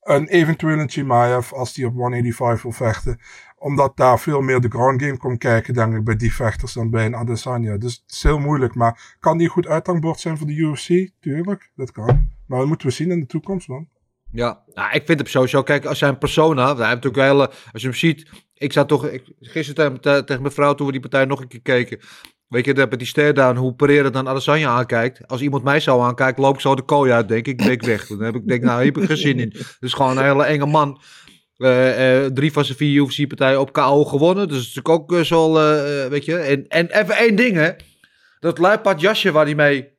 een eventueel een Chimaev als die op 185 wil vechten. Omdat daar veel meer de ground game komt kijken, denk ik, bij die vechters dan bij een Adesanya. Dus het is heel moeilijk. Maar kan die goed uithangbord zijn voor de UFC? Tuurlijk, dat kan. Maar dat moeten we zien in de toekomst, man. Ja, nou, ik vind hem sowieso, kijk, als hij een persona, hij heeft natuurlijk hele, als je hem ziet, ik zat toch, ik, gisteren tegen, mijn vrouw toen we die partij nog een keer keken, weet je, met die stare-down, hoe Pereira dan Adesanya aankijkt. Als iemand mij zou aankijken, loop ik zo de kooi uit, denk ik, ik denk weg. Dan heb ik, denk, nou, heb ik geen zin in. Is gewoon een hele enge man. Eh, eh, drie van zijn vier UFC-partijen op KO gewonnen, dus dat is natuurlijk ook eh, zo, weet je. En, en even één ding, hè. Dat luipaard jasje waar hij mee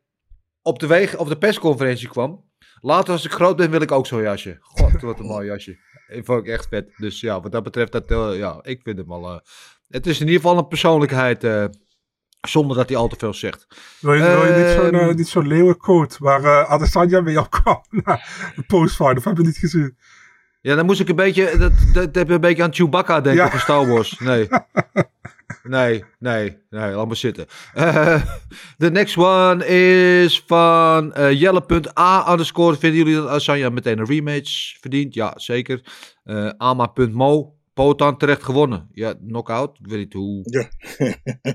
op de, weg, op de persconferentie kwam. Later als ik groot ben wil ik ook zo'n jasje. God, wat een mooi jasje. Ik vond ik echt vet. Dus ja, wat dat betreft, dat, ja, ik vind hem eh, het is in ieder geval een persoonlijkheid, zonder dat hij al te veel zegt. Wil je, wil je niet zo'n Ehm, uh, niet zo'n leeuwencoat waar uh, Adesanya mee opkwam? de postfight, of heb je niet gezien? Ja, dan moest ik een beetje, dat, dat heb je een beetje aan Chewbacca denken Ja. van Star Wars. Nee. Nee, nee, nee, laat maar zitten. Eh, De next one is van eh Jelle.a underscore. Vinden jullie dat Asanya meteen een rematch verdient? Ja, zeker. Eh Ama.mo. Potan terecht gewonnen. Ja, knockout. Ik weet niet hoe. Ja.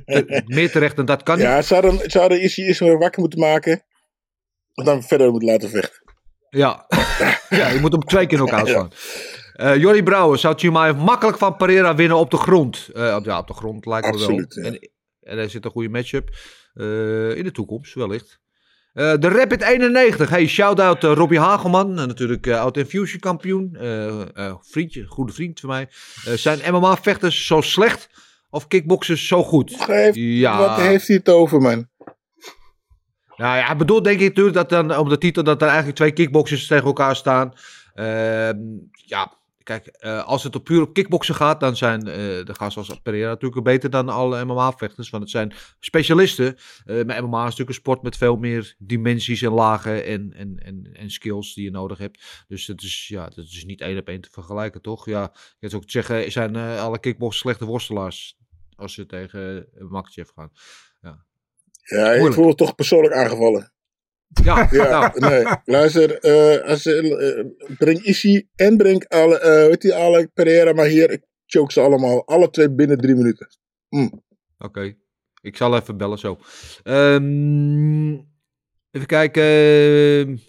Te- meer terecht dan dat kan niet. Ja, zouden zouden Issy eerst weer wakker moeten maken. En dan verder moeten laten vechten. Ja. ja, je moet hem twee keer Ja. slaan. Eh Jordi Brouwer zou Chimaev makkelijk van Pereira winnen op de grond. Op- ja, op de grond lijkt me wel. ja. En, en er zit een goede matchup. eh, in de toekomst, wellicht. De Rapid 91. Hey, shout-out Robbie Hagelman. natuurlijk eh oud Infusion kampioen. Vriendje, goede vriend van mij. Zijn MMA-vechters zo slecht of kickboxers zo goed? Ja. Wat heeft hij het over, man? Nou ja, hij bedoelt denk ik natuurlijk dat dan op de titel dat er eigenlijk twee kickboxers tegen elkaar staan. Ehm, ja, kijk, eh, als het op puur op kickboksen gaat, dan zijn eh, de gasten als Pereira natuurlijk beter dan alle MMA-vechters. Want het zijn specialisten. Eh maar MMA is natuurlijk een sport met veel meer dimensies en lagen en, en, en, en skills die je nodig hebt. Dus het is, ja, dat is niet één op één te vergelijken, toch? Ja, ik zou ook zeggen, zijn alle kickboxers slechte worstelaars als ze tegen uh, Makachev gaan. Ja, ik voel het toch persoonlijk aangevallen. Ja, Ja, nou, nee. Luister, eh, als, eh, breng Issy en breng alle, eh weet je, alle Pereira maar hier. Ik choke ze allemaal. Alle twee binnen drie minuten. Oké, ik zal even bellen zo. Ehm, even kijken.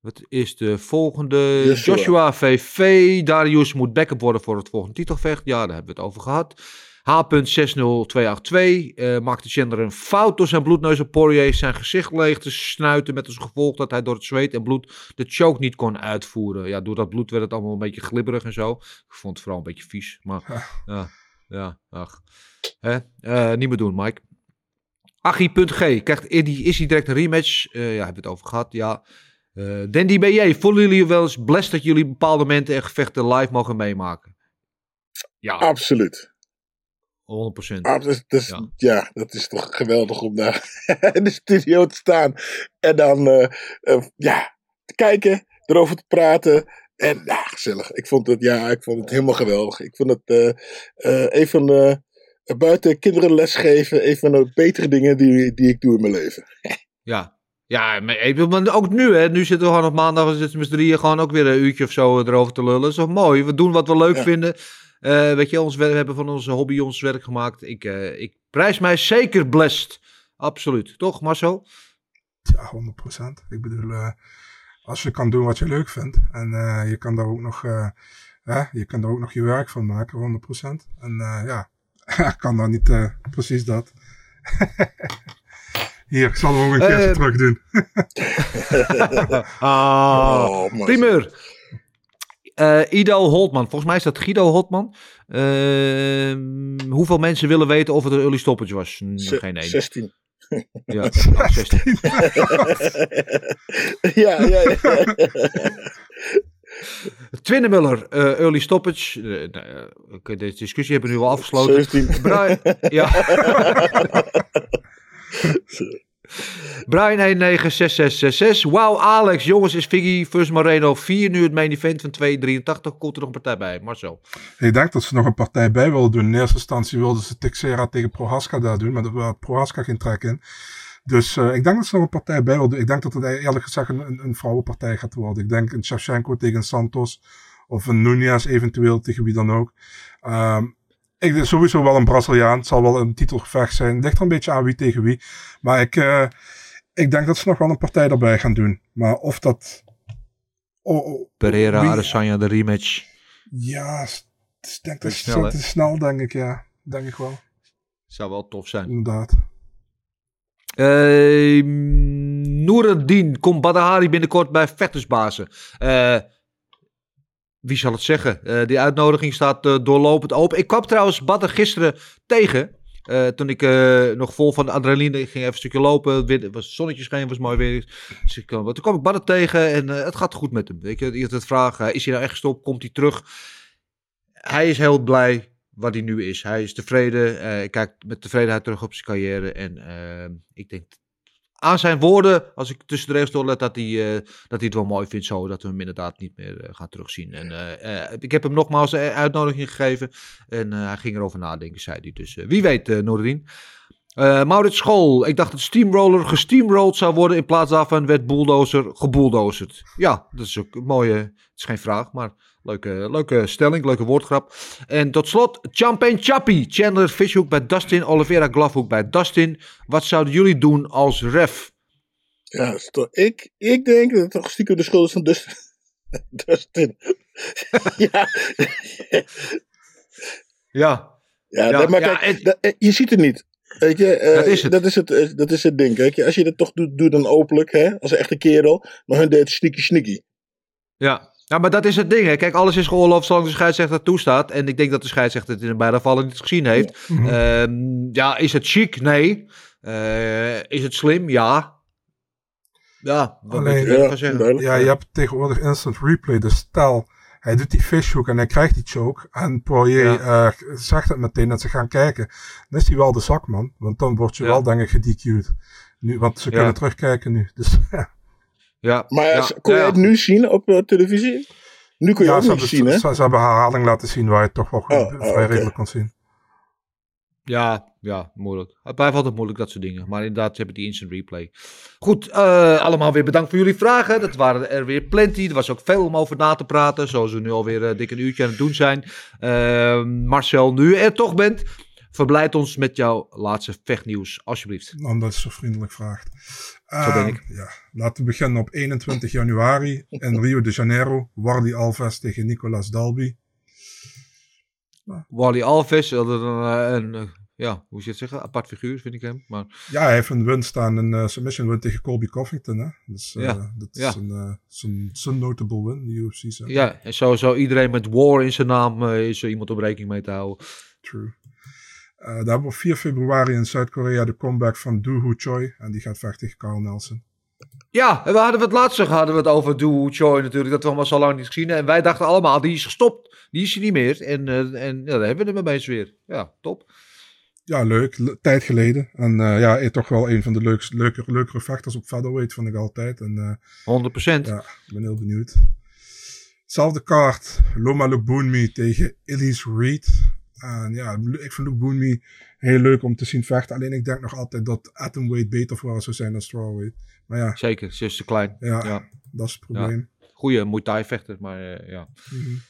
Wat is de volgende? Joshua. Joshua VV. Darius moet backup worden voor het volgende titelvecht. Ja, daar hebben we het over gehad. H.60282 eh maakte Chandler een fout door zijn bloedneus op Poirier zijn gezicht leeg te snuiten. Met als gevolg dat hij door het zweet en bloed de choke niet kon uitvoeren. Ja, door dat bloed werd het allemaal een beetje glibberig en zo. Ik vond het vooral een beetje vies. Maar ja, ja ach. Hè? Eh, niet meer doen, Mike. Achie.g. Krijgt Eddie, is hij direct een rematch? Eh, ja, hebben we het over gehad, ja. Eh Dandy BJ, voelen jullie wel eens blessed dat jullie bepaalde momenten en gevechten live mogen meemaken? Ja, Absoluut. 100%. Ah, dat is- Ja. ja. dat is toch geweldig om daar in de studio te staan. En dan eh, eh, ja, te kijken, erover te praten. En ja, gezellig. Ik vond het, ja, ik vond het helemaal geweldig. Ik vond het eh, een van de, buiten kinderen lesgeven, een van de betere dingen die, die ik doe in mijn leven. Ja. Ja, maar ook nu, hè. Nu zitten we gewoon op maandag, we zitten met drieën gewoon ook weer een uurtje of zo erover te lullen. Dat is toch mooi? We doen wat we leuk Ja. vinden. Eh, weet je, ons, we hebben van onze hobby ons werk gemaakt. Ik, eh, ik prijs mij zeker blessed. Absoluut. Toch, Marcel? Ja, 100%. Ik bedoel, eh, als je kan doen wat je leuk vindt en eh, je kan daar ook nog, eh, hè, je kan daar ook nog je werk van maken, 100%. En eh, ja, ik kan dan niet eh, precies dat. Hier, ik zal hem ook een keertje terug doen. Ah, Oh, primeur. Eh, Ido Holtman. Volgens mij is dat Guido Holtman. Ehm, hoeveel mensen willen weten of het een early stoppage was? Ze- Geen één. 16. Ja, oh, 16. ja, ja, ja. Twinnemuller, eh early stoppage. Eh, nou, deze discussie hebben we nu al afgesloten. 17. Brian, ja. Brian 196666. Wauw, Alex. Jongens, is Figgy versus Moreno 4 nu het main event van 283? Komt er nog een partij bij? Marcel. Ik denk dat ze nog een partij bij wilden doen. In eerste instantie wilden ze Texera tegen Prohaska daar doen, maar daar had Prohaska geen trek in. Dus eh, ik denk dat ze er een partij bij wil doen. Ik denk dat het eerlijk gezegd een, een, een vrouwenpartij gaat worden. Ik denk een Shevchenko tegen Santos. Of een Nunez eventueel tegen wie dan ook. Ehm, ik denk sowieso wel een Braziliaan. Het zal wel een titelgevecht zijn. Het ligt er een beetje aan wie tegen wie. Maar ik, eh, ik denk dat ze nog wel een partij erbij gaan doen. Maar of dat... Oh, oh, Pereira, wie- Adesanya, de rematch. Ja, ik denk dat snel, te snel, denk ik. Ja, denk ik wel. Zou wel tof zijn. Inderdaad. Uh, Noorendien komt Badahari binnenkort bij Vechtersbazen. Eh, wie zal het zeggen? Eh, die uitnodiging staat eh, doorlopend open. Ik kwam trouwens Badder gisteren tegen. eh, toen ik nog vol van adrenaline ging even een stukje lopen. Het was zonnetje scheen, was mooi weer. Dus ik, toen kwam ik Badder tegen en het gaat goed met hem. Je, je had het vraag, is hij nou echt gestopt? Komt hij terug? Hij is heel blij waar hij nu is. Hij is tevreden. eh, ik kijk met tevredenheid terug op zijn carrière. En ik denk aan zijn woorden, als ik tussen de regels doorlet, dat hij, eh, dat hij het wel mooi vindt zo. Dat we hem inderdaad niet meer eh, gaan terugzien. En eh, ik heb hem nogmaals een uitnodiging gegeven. En hij ging erover nadenken, zei hij. Dus wie weet, uh, Noordin. Uh, Maurits School. Ik dacht dat Steamroller gesteamrolled zou worden. In plaats daarvan werd Bulldozer gebulldozerd. Ja, dat is ook een mooie. Het is geen vraag, maar leuke, leuke stelling, leuke woordgrap. En tot slot, Champagne Chappie. Chandler Fishhoek bij Dustin. Oliveira Glavhoek bij Dustin. Wat zouden jullie doen als ref? Ja, ik, ik denk dat het toch stiekem de schuld is van Dustin. Dustin. ja. ja. Ja, dat, maar ja, kijk, dat- eh, je ziet het niet. Weet je, eh, Dat is het. Dat is het, eh, dat is het ding. Kijk, als je dat toch doet, doe dan openlijk, hè, als een echte kerel. Maar hun deed het sneaky sneaky. Ja. Ja, maar dat is het ding. Hè. Kijk, alles is geoorloofd zolang de scheidsrechter toestaat. En ik denk dat de scheidsrechter het in beide gevallen niet gezien heeft. Ja, ja is het chic? Nee. Uh, is het slim? Ja. Ja, wat Alleen, moet je ja, zeggen? Ja, je hebt tegenwoordig instant replay. Dus stel, hij doet die fishhook en hij krijgt die choke. En Poirier ja. uh, zegt het meteen dat ze gaan kijken. Dan is hij wel de zakman. Want dan word je ja. wel, denk ik, gedQ'd. Nu, want ze kunnen terugkijken nu. Dus, ja. Maar ja, kon je het nu zien op uh, televisie? Nu kun je ja, ook ze niet zien, hè? Ze, ze, hebben herhaling laten zien waar je het toch wel goed, oh, vrij oh, okay. redelijk kon zien. Ja, ja, moeilijk. Het blijft altijd moeilijk, dat soort dingen. Maar inderdaad, ze hebben die instant replay. Goed, uh, allemaal weer bedankt voor jullie vragen. Dat waren er weer plenty. Er was ook veel om over na te praten. Zoals we nu alweer uh, dik een uurtje aan het doen zijn. Uh, Marcel, nu je er toch bent, verblijd ons met jouw laatste vechtnieuws, alsjeblieft. Omdat je zo vriendelijk vraagt. Zo ben ik. Ja, laten we beginnen op 21 januari in Rio de Janeiro. Wardy Alves tegen Nicolas Dalby. Wally Alves, een, een, een, ja, hoe je het zeggen, apart figuur vind ik hem. Maar... Ja, hij heeft een win staan, een uh, submission win tegen Colby Covington. Hè? Dus uh, ja. dat is ja. een, uh, zijn, zijn notable win, die UFC zegt. Ja, en sowieso iedereen met war in zijn naam uh, is er iemand om rekening mee te houden. True. Uh, daar hebben we op 4 februari in Zuid-Korea de comeback van Doo Ho Choi. En die gaat vechten tegen Carl Nelson. Ja, en we hadden het laatst hadden we het over Doo Ho Choi natuurlijk. Dat we allemaal zo lang niet gezien. En wij dachten allemaal, die is gestopt. Die is er niet meer. En, uh, en ja, daar hebben we hem opeens weer. Ja, top. Ja, leuk. Le tijd geleden. En uh, ja, toch wel een van de leukste, leuke, leukere vechters op featherweight vond ik altijd. En, uh, 100%. Ja, ik ben heel benieuwd. Hetzelfde kaart. Loma Lubunmi tegen Elise Reed. En ja, ik vind Luke Boonme heel leuk om te zien vechten. Alleen ik denk nog altijd dat atomweight beter voor haar zou zijn dan strawweight. Maar ja. Zeker, ze is te klein. Ja, ja. dat is het probleem. Ja. Goeie Muay Thai vechter, maar uh, ja. Mm-hmm.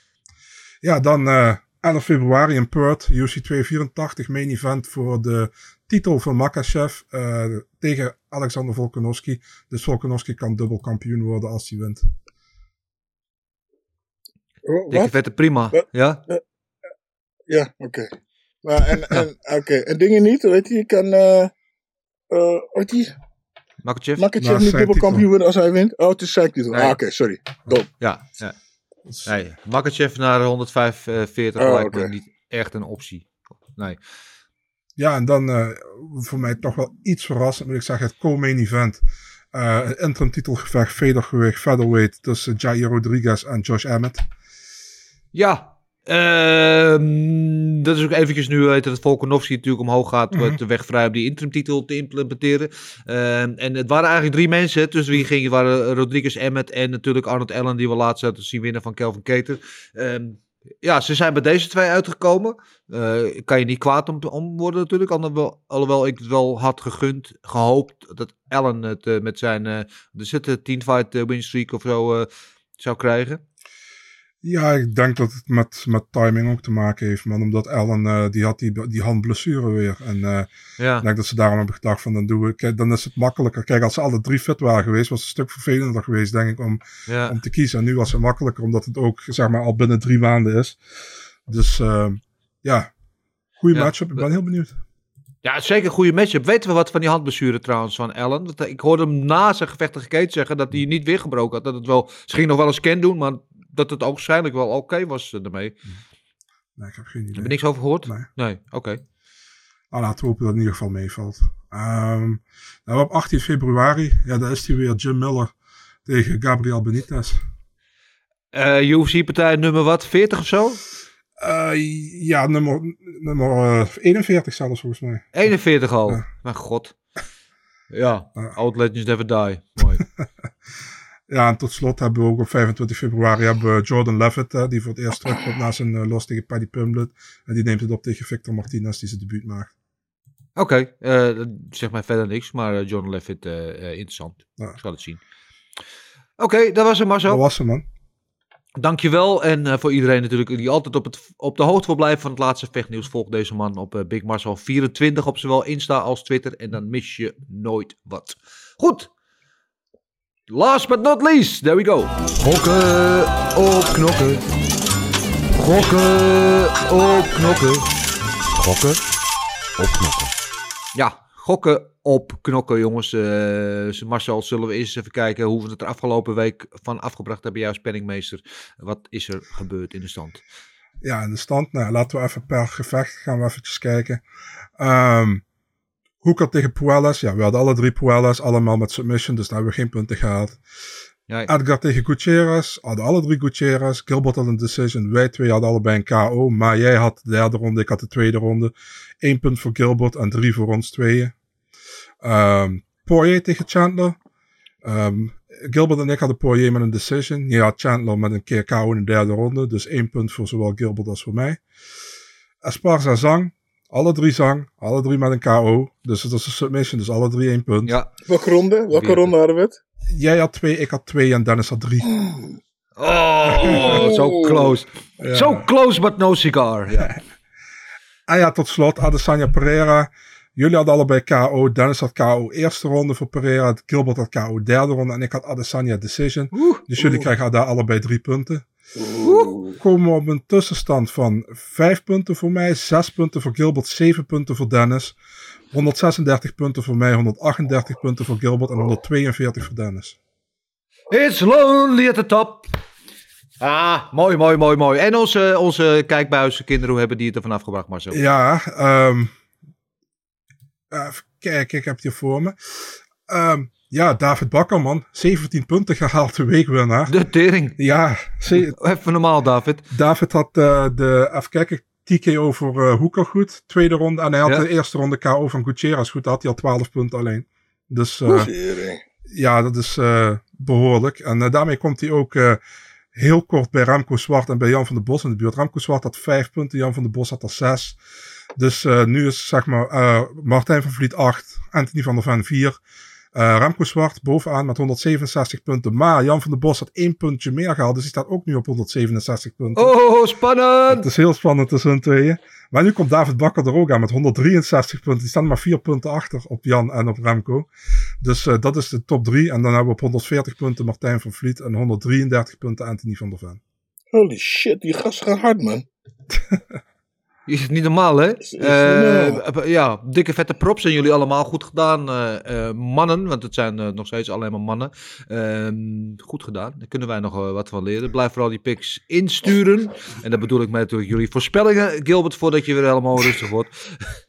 Ja, dan uh, 11 februari in Perth, UFC 284 main event voor de titel van Makachev uh, tegen Alexander Volkanovski. Dus Volkanovski kan dubbel kampioen worden als hij wint. Oh, Dikke vette prima, wat? ja? Ja, oké. Okay. Maar en, en, oké. Okay. en dingen niet, weet je, je kan, uh, uh, weet je, Makachev? Makachev niet dubbelkampioen worden als hij wint? Oh, het is zijn titel. Nee. Ah, oké, okay, sorry. Dom. Ja, ja. Nee, Makachev naar 145 oh, lijkt me niet echt een optie. Nee. Ja, en dan uh, voor mij toch wel iets verrassend, moet ik zeggen, het co-main event. Uh, interim titelgevecht, vedergewicht, featherweight tussen Jair Rodriguez en Josh Emmett. Ja, Uh, dat is ook eventjes nu weten dat Volkanovski natuurlijk omhoog gaat. Mm -hmm. de weg vrij om die interimtitel te implementeren. Uh, en het waren eigenlijk drie mensen. Tussen wie gingen waren Rodriguez Emmet en natuurlijk Arnold Allen. Die we laatst hadden zien winnen van Kelvin Keter. Uh, ja, ze zijn bij deze twee uitgekomen. Eh, kan je niet kwaad om, om worden natuurlijk. Alhoewel, alhoewel ik het wel had gegund, gehoopt dat Allen het eh, met zijn... eh er zit een 10 fight eh, win streak of zo zou krijgen. Ja, ik denk dat het met, met timing ook te maken heeft, man. Omdat Allen, eh, die had die, die handblessure weer. En eh, Ja. ik denk dat ze daarom hebben gedacht van, dan doen we... Kijk, dan is het makkelijker. Kijk, als ze alle drie fit waren geweest, was het een stuk vervelender geweest, denk ik, om, Ja. om te kiezen. En nu was het makkelijker, omdat het ook, zeg maar, al binnen drie maanden is. Dus, eh, ja, goede Ja. matchup. Ik ben heel benieuwd. Ja, zeker een goede matchup. Weten we wat van die handblessure trouwens van Allen? Ik hoorde hem na zijn gevecht tegen Kate zeggen dat hij niet weer gebroken had. Dat het wel, ging nog wel een scan doen, maar dat het ook waarschijnlijk wel oké was eh, ermee. Nee, ik heb geen idee. Heb je niks over gehoord? Nee. Nee, oké. Nou, laten we hopen dat het in ieder geval meevalt. Ehm, nou, op 18 februari, ja, daar is hij weer Jim Miller tegen Gabriel Benitez. Eh UFC-partij nummer wat? 40 of zo? Eh, ja, nummer, nummer eh, 41 zelfs volgens mij. 41 al. Ja. Mijn god. Ja, Ja. Old Legends Never Die. Mooi. Ja, en tot slot hebben we ook op 25 februari hebben we Jordan Levitt, die voor het eerst terugkomt na zijn eh, los tegen Paddy Pimblett. En die neemt het op tegen Victor Martinez, die zijn debuut maakt. Oké, eh, dat zegt mij verder niks, maar eh, John Levitt, interessant. Ja. Ik zal het zien. Oké, dat was hem Marcel. Dat was hem, man. Dankjewel. En voor iedereen natuurlijk die altijd op, het, op de hoogte wil blijven van het laatste vechtnieuws. Volg deze man op Big Marcel 24 op zowel Insta als Twitter. En dan mis je nooit wat. Goed. Last but not least, there we go. Gokken op knokken. Gokken op knokken. Gokken op knokken. Ja, gokken op knokken, jongens. Eh, Marcel, zullen we eens even kijken hoe we het er afgelopen week van afgebracht hebben, jouw spanningmeester. Wat is er gebeurd in de stand? Ja, in de stand, nou, laten we even per gevecht gaan we eventjes kijken. Ehm Hoeker tegen Puelles. Ja, we hadden alle drie Puelles, allemaal met submission, dus daar hebben we geen punten gehaald. Ja, Edgar tegen Gutierrez, hadden alle drie Gutierrez. Gilbert had een decision, wij twee hadden allebei een KO, maar jij had de derde ronde, ik had de tweede ronde. Eén punt voor Gilbert en drie voor ons tweeën. Ehm Poirier tegen Chandler. Ehm, Gilbert en ik hadden Poirier met een decision. Had Chandler met een keer KO in de derde ronde. Dus één punt voor zowel Gilbert als voor mij. Esparza zang. Alle drie zang. Alle drie met een KO. Dus het was een submission. Dus alle drie één punt. ja. Welke ronde? Welke ronde hadden we het? Jij had twee, ik had twee en Dennis had drie. Oh, zo close. Ja. Zo close, but no cigar. Ja. En ja, tot slot Adesanya Pereira. Jullie hadden allebei KO. Dennis had KO eerste ronde voor Pereira. Gilbert had KO derde ronde. En ik had Adesanya decision. Dus jullie krijgen daar allebei drie punten. Komen we op een tussenstand van vijf punten voor mij. Zes punten voor Gilbert. Zeven punten voor Dennis. 136 punten voor mij. 138 punten voor Gilbert. En 142 voor Dennis. It's lonely at the top. Ah, mooi, mooi, mooi, mooi. En onze, onze kijkbuizen, kinderen, hoe hebben die het ervan afgebracht, Marcel? Ja, ehm even kijken, ik heb het hier voor me. Ehm, ja, David Bakker, man. 17 punten gehaald, de weekwinnaar. De tering. Ja, ze- Even normaal, David. David had eh, de, even kijken, TKO voor eh Hoeker goed, tweede ronde. En hij had Ja. de eerste ronde KO van Gutierrez goed, daar had hij al 12 punten alleen. Dus eh, ja, dat is eh, behoorlijk. En eh, daarmee komt hij ook eh, heel kort bij Remco Zwart en bij Jan van der Bos in de buurt. Remco Zwart had 5 punten, Jan van der Bos had er 6. Dus eh, nu is zeg maar eh, Martijn van Vliet 8, Anthony van der Ven 4. Eh Remco Zwart bovenaan met 167 punten. Maar Jan van der Bos had één puntje meer gehaald. Dus die staat ook nu op 167 punten. Oh, Het spannend! is heel spannend tussen hun tweeën. Maar nu komt David Bakker er ook aan met 163 punten. Die staan maar vier punten achter op Jan en op Remco. Dus eh, dat is de top drie. En dan hebben we op 140 punten Martijn van Vliet. En 133 punten Anthony van der Ven. Holy shit, die gasten gaan hard, man. Is het niet normaal, hè? is Eh, normaal. ja, dikke vette props zijn jullie allemaal goed gedaan, eh, eh, mannen. Want het zijn eh, nog steeds alleen maar mannen. Ehm, goed gedaan. Daar kunnen wij nog eh, wat van leren. Blijf vooral die pics insturen. En dat bedoel ik met natuurlijk jullie voorspellingen, Gilbert, voordat je weer helemaal rustig wordt.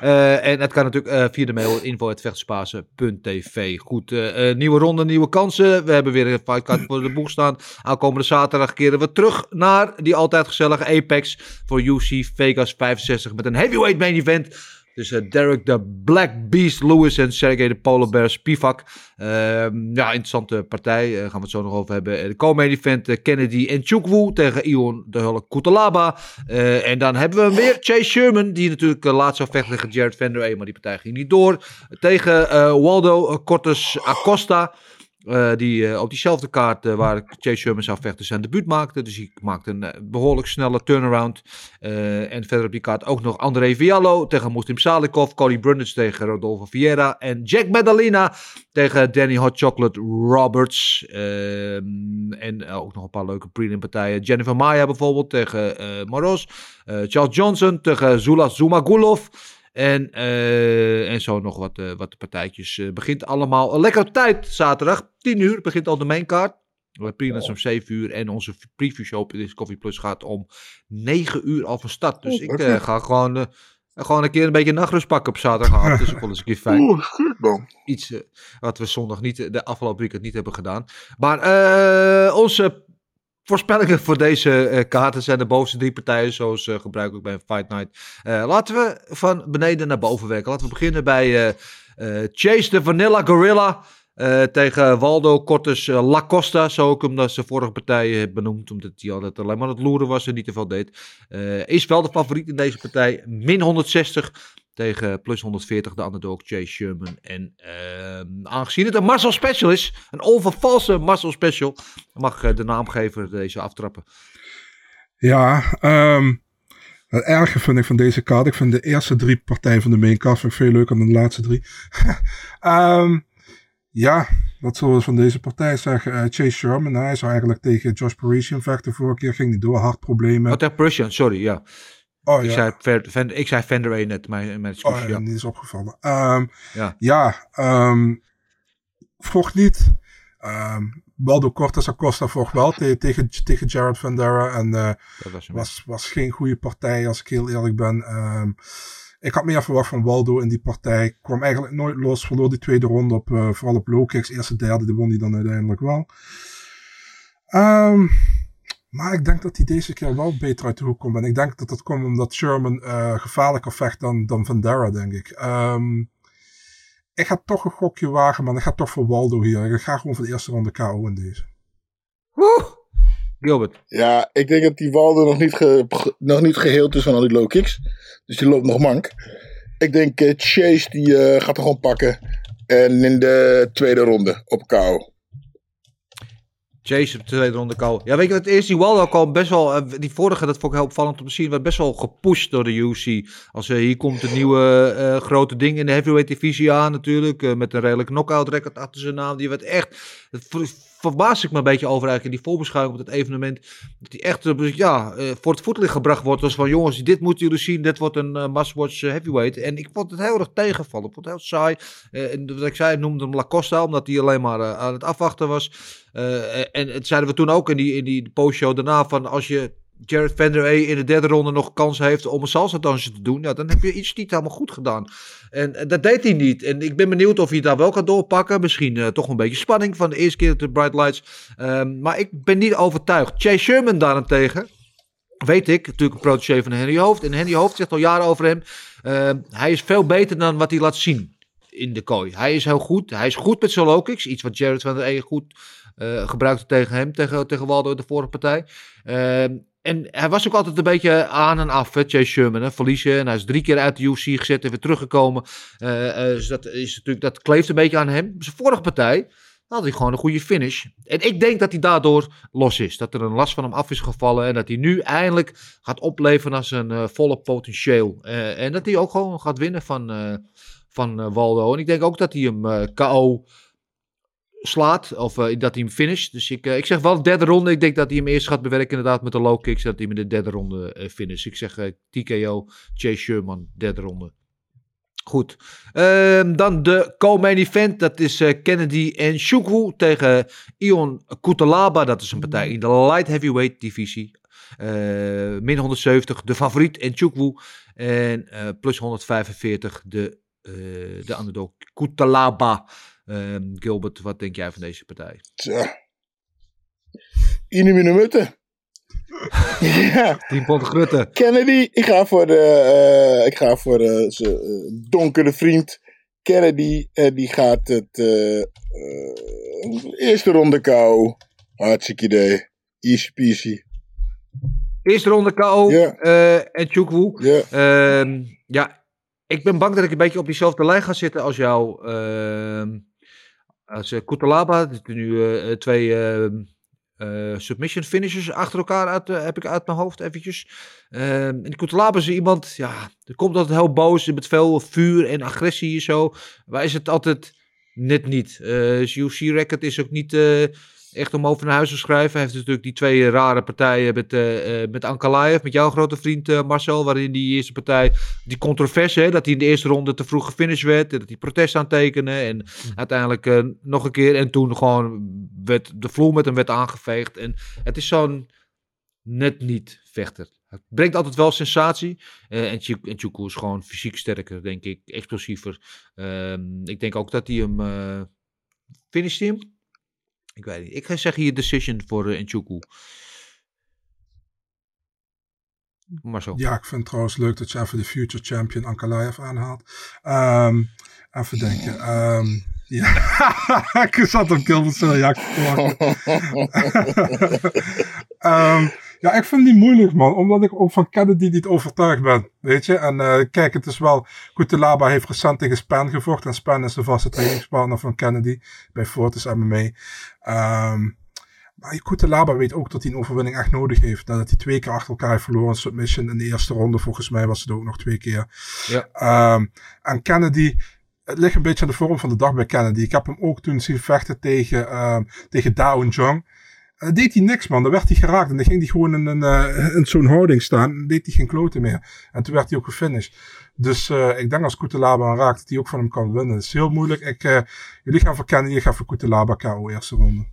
Eh, en het kan natuurlijk eh, via de mail info.vechterspasen.tv. Goed, eh, nieuwe ronde, nieuwe kansen. We hebben weer een fightcard voor de boeg staan. Aankomende zaterdag keren we terug naar die altijd gezellige Apex voor UC Vegas 65 met een heavyweight main event Dus eh, Derek de Black Beast Lewis en Sergey de Polar Bear Spivak. Ehm, ja, interessante partij. Daar gaan we het zo nog over hebben. Eh, De co-main event Kennedy en Chukwu tegen Ion de Hulle Kutalaba. En dan hebben we weer Chase Sherman. Die natuurlijk laatst zou vechten tegen Jared Vanderway. Maar die partij ging niet door. Tegen Waldo Cortes Acosta. Eh, die eh, op diezelfde kaart eh, waar Chase Sherman zou vechten zijn debuut maakte. Dus hij maakte een eh, behoorlijk snelle turnaround. En verder op die kaart ook nog André Viallo tegen Muslim Salikov. Cody Brundage tegen Rodolfo Vieira. En Jack Medalina tegen Danny Hot Chocolate Roberts. Ehm, en ook nog een paar leuke prelim partijen. Jennifer Maya bijvoorbeeld tegen Moros. Charles Johnson tegen Zula Zumagulov. En, eh, en zo nog wat, eh, wat partijtjes. Eh, begint allemaal een lekker tijd zaterdag. 10 uur begint al de maincard. We prelims om 7 uur. En onze preview show This Coffee Plus gaat om 9 uur al van start. Dus ik ga gewoon, gewoon een keer een beetje nachtrust pakken op zaterdagavond. dus ik vond het een keer fijn Oeh, goed man. iets wat we zondag niet, de afgelopen weekend niet hebben gedaan. Maar onze voorspellingen voor deze eh, kaarten zijn de bovenste drie partijen, zoals eh, gebruikelijk bij Fight Night. Eh, laten we van beneden naar boven werken. Laten we beginnen bij Chase de Vanilla Gorilla. tegen Waldo Cortes Lacosta, zo ook omdat ze vorige partij heeft benoemd, omdat hij altijd alleen maar aan het loeren was en niet te veel deed. Is wel de favoriet in deze partij, min 160 tegen plus 140 de underdog Chase Sherman. En ehm, aangezien het een muscle special is, een onvervalse muscle special, mag eh, de naamgever deze aftrappen. Ja, ehm, het erge vind ik van deze kaart. Ik vind de eerste drie partijen van de main card veel leuker dan de laatste drie. Ehm, ja, wat zullen we van deze partij zeggen? Eh, Chase Sherman, hij zou eigenlijk tegen Josh Parisian vechten. Vorige keer ging niet door, hartproblemen. Oh, tegen Prussian, sorry, ja. Oh ik, ja, zei Ver, Van- ik zei 1 net, mijn, mijn oh, excuus, ja. niet is opgevallen. Ehm, Ja. ja, ehm vocht niet. Ehm Baldo Cortes Acosta vocht wel te- tegen, tegen Jared Vandera. En Dat was was, was geen goede partij, als ik heel eerlijk ben. Ik had meer verwacht van Waldo in die partij. Kwam eigenlijk nooit los. Verloor die tweede ronde op, eh, vooral op low kicks. Eerste, derde, die won hij dan uiteindelijk wel. Maar ik denk dat hij deze keer wel beter uit de hoek komt. En ik denk dat dat komt omdat Sherman eh, gevaarlijker vecht dan, dan Vandera, denk ik. Ehm, ik ga toch een gokje wagen, maar ik ga toch voor Waldo hier. Ik ga gewoon voor de eerste ronde KO in deze. Woe! Gilbert. Ja, ik denk dat die Waldo nog niet, ge- nog niet geheeld is van al die low kicks. Dus die loopt nog mank. Ik denk eh, Chase die eh, gaat er gewoon pakken. En in de tweede ronde op KO. Op de tweede ronde KO. Ja, weet je wat is? Die Waldo kwam best wel... eh, die vorige, dat vond ik heel opvallend om te zien, werd best wel gepusht door de UFC. Als eh, hier komt een nieuwe eh, grote ding in de heavyweight divisie aan natuurlijk. met een redelijk knockout record achter zijn naam. Die werd echt... verbaas ik me een beetje over eigenlijk in die voorbeschouwing op het evenement. Dat hij echt eh, ja, eh, voor het voetlicht gebracht wordt. Als van jongens, dit moeten jullie zien. Dit wordt een uh, heavyweight. En ik vond het heel erg tegenvallen. Ik vond het heel saai. En wat ik zei, noemde hem Lacosta. Omdat hij alleen maar aan het afwachten was. En het zeiden we toen ook in die, in die postshow daarna van als je Jared Vanderway in de derde ronde nog kans heeft om een salsa dansje te doen, ja, dan heb je iets niet helemaal goed gedaan. En, en, dat deed hij niet. En ik ben benieuwd of hij daar wel kan doorpakken. Misschien uh, toch een beetje spanning van de eerste keer de Bright Lights. Um, maar ik ben niet overtuigd. Chase Sherman daarentegen, weet ik, natuurlijk een protégé van Henry Hoofd. En Henry Hoofd zegt al jaren over hem, uh, hij is veel beter dan wat hij laat zien in de kooi. Hij is heel goed. Hij is goed met solo kicks. Iets wat Jared van der Ege goed uh, gebruikte tegen hem, tegen, tegen Waldo de vorige partij. Uh, en hij was ook altijd een beetje aan en af, hè, Chase Sherman. Hè, verliezen. En hij is drie keer uit de UFC gezet en weer teruggekomen. Uh, dus dat, is natuurlijk, dat kleeft een beetje aan hem. Zijn vorige partij had hij gewoon een goede finish. En ik denk dat hij daardoor los is. Dat er een last van hem af is gevallen. En dat hij nu eindelijk gaat opleveren als een uh, volle potentieel. En dat hij ook gewoon gaat winnen van, van Waldo. En ik denk ook dat hij hem KO slaat. Of uh, dat hij hem finisht. Dus ik, uh, ik zeg wel derde ronde. Ik denk dat hij hem eerst gaat bewerken inderdaad met de low kicks. Dat hij hem in de derde ronde uh, finisht. Ik zeg TKO, Chase Sherman, derde ronde. Goed. Uh, dan de co-main event. Dat is Kennedy en Shukwu tegen Ion Kutalaba. Dat is een partij in de light heavyweight divisie. Min 170 de favoriet en Chukwu. En plus 145 de, de underdog Kutalaba. Um, Gilbert, wat denk jij van deze partij? Tja. Inimine mutte. ja. 10 pond grutte. Kennedy, ik ga voor de, eh, ik ga voor eh, zijn eh, donkere vriend. Kennedy, en die gaat het eerste ronde kou. Hartstikke idee. Easy peasy. Eerste ronde KO Ja. eh, en Chukwu. Ja. Ehm, ja, ik ben bang dat ik een beetje op diezelfde lijn ga zitten als jou. Als uh, Kutalaba. Nu eh, eh, twee ehm, eh, submission finishers achter elkaar uit, heb ik uit mijn hoofd eventjes. Ehm, en Kutalaba is iemand, ja, er komt altijd heel boos met veel vuur en agressie en zo. Maar is het altijd net niet. Eh zijn UFC-record is ook niet... echt om over naar huis te schrijven. Hij heeft natuurlijk die twee rare partijen met, eh met Ankalaev, met jouw grote vriend eh, Marcel, waarin die eerste partij, die controverse, hè, dat hij in de eerste ronde te vroeg gefinished werd, en dat hij protest aantekende en uiteindelijk eh, nog een keer en toen gewoon werd de vloer met hem werd aangeveegd. En het is zo'n net niet vechter. Het brengt altijd wel sensatie. En Chukwu is gewoon fysiek sterker, denk ik. Explosiever. Ehm, ik denk ook dat hij hem... finisht hij hem? Ik weet niet. Ik ga zeggen hier decision voor uh. Maar zo. Ja, ik vind het trouwens leuk dat je even de future champion Ankalaev aanhaalt. Ehm, even denken. ehm, ja, ik zat op Gilbert ik Ehm, ja, ik vind die moeilijk, man. Omdat ik ook van Kennedy niet overtuigd ben. Weet je? En eh, kijk, het is wel... Kutelaba heeft recent tegen Span gevochten. En Span is de vaste trainingspartner van Kennedy. Bij Fortis MMA. Ehm maar Kutelaba weet ook dat hij een overwinning echt nodig heeft. Nadat hij twee keer achter elkaar heeft verloren. Submission in de eerste ronde. Volgens mij was het ook nog twee keer. Ja. Ehm, en Kennedy... Het ligt een beetje aan de vorm van de dag bij Kennedy. Ik heb hem ook toen zien vechten tegen, ehm tegen Jong. Dan deed hij niks, man. Dan werd hij geraakt. En dan ging hij gewoon eh, in zo'n houding staan. Dan deed hij geen kloten meer. En toen werd hij ook gefinished. Dus eh, ik denk als Kutelaba hem raakt, dat hij ook van hem kan winnen. Dat is heel moeilijk. Ik, eh, jullie gaan voor Kennedy, ik ga voor Kutelaba KO eerste ronde.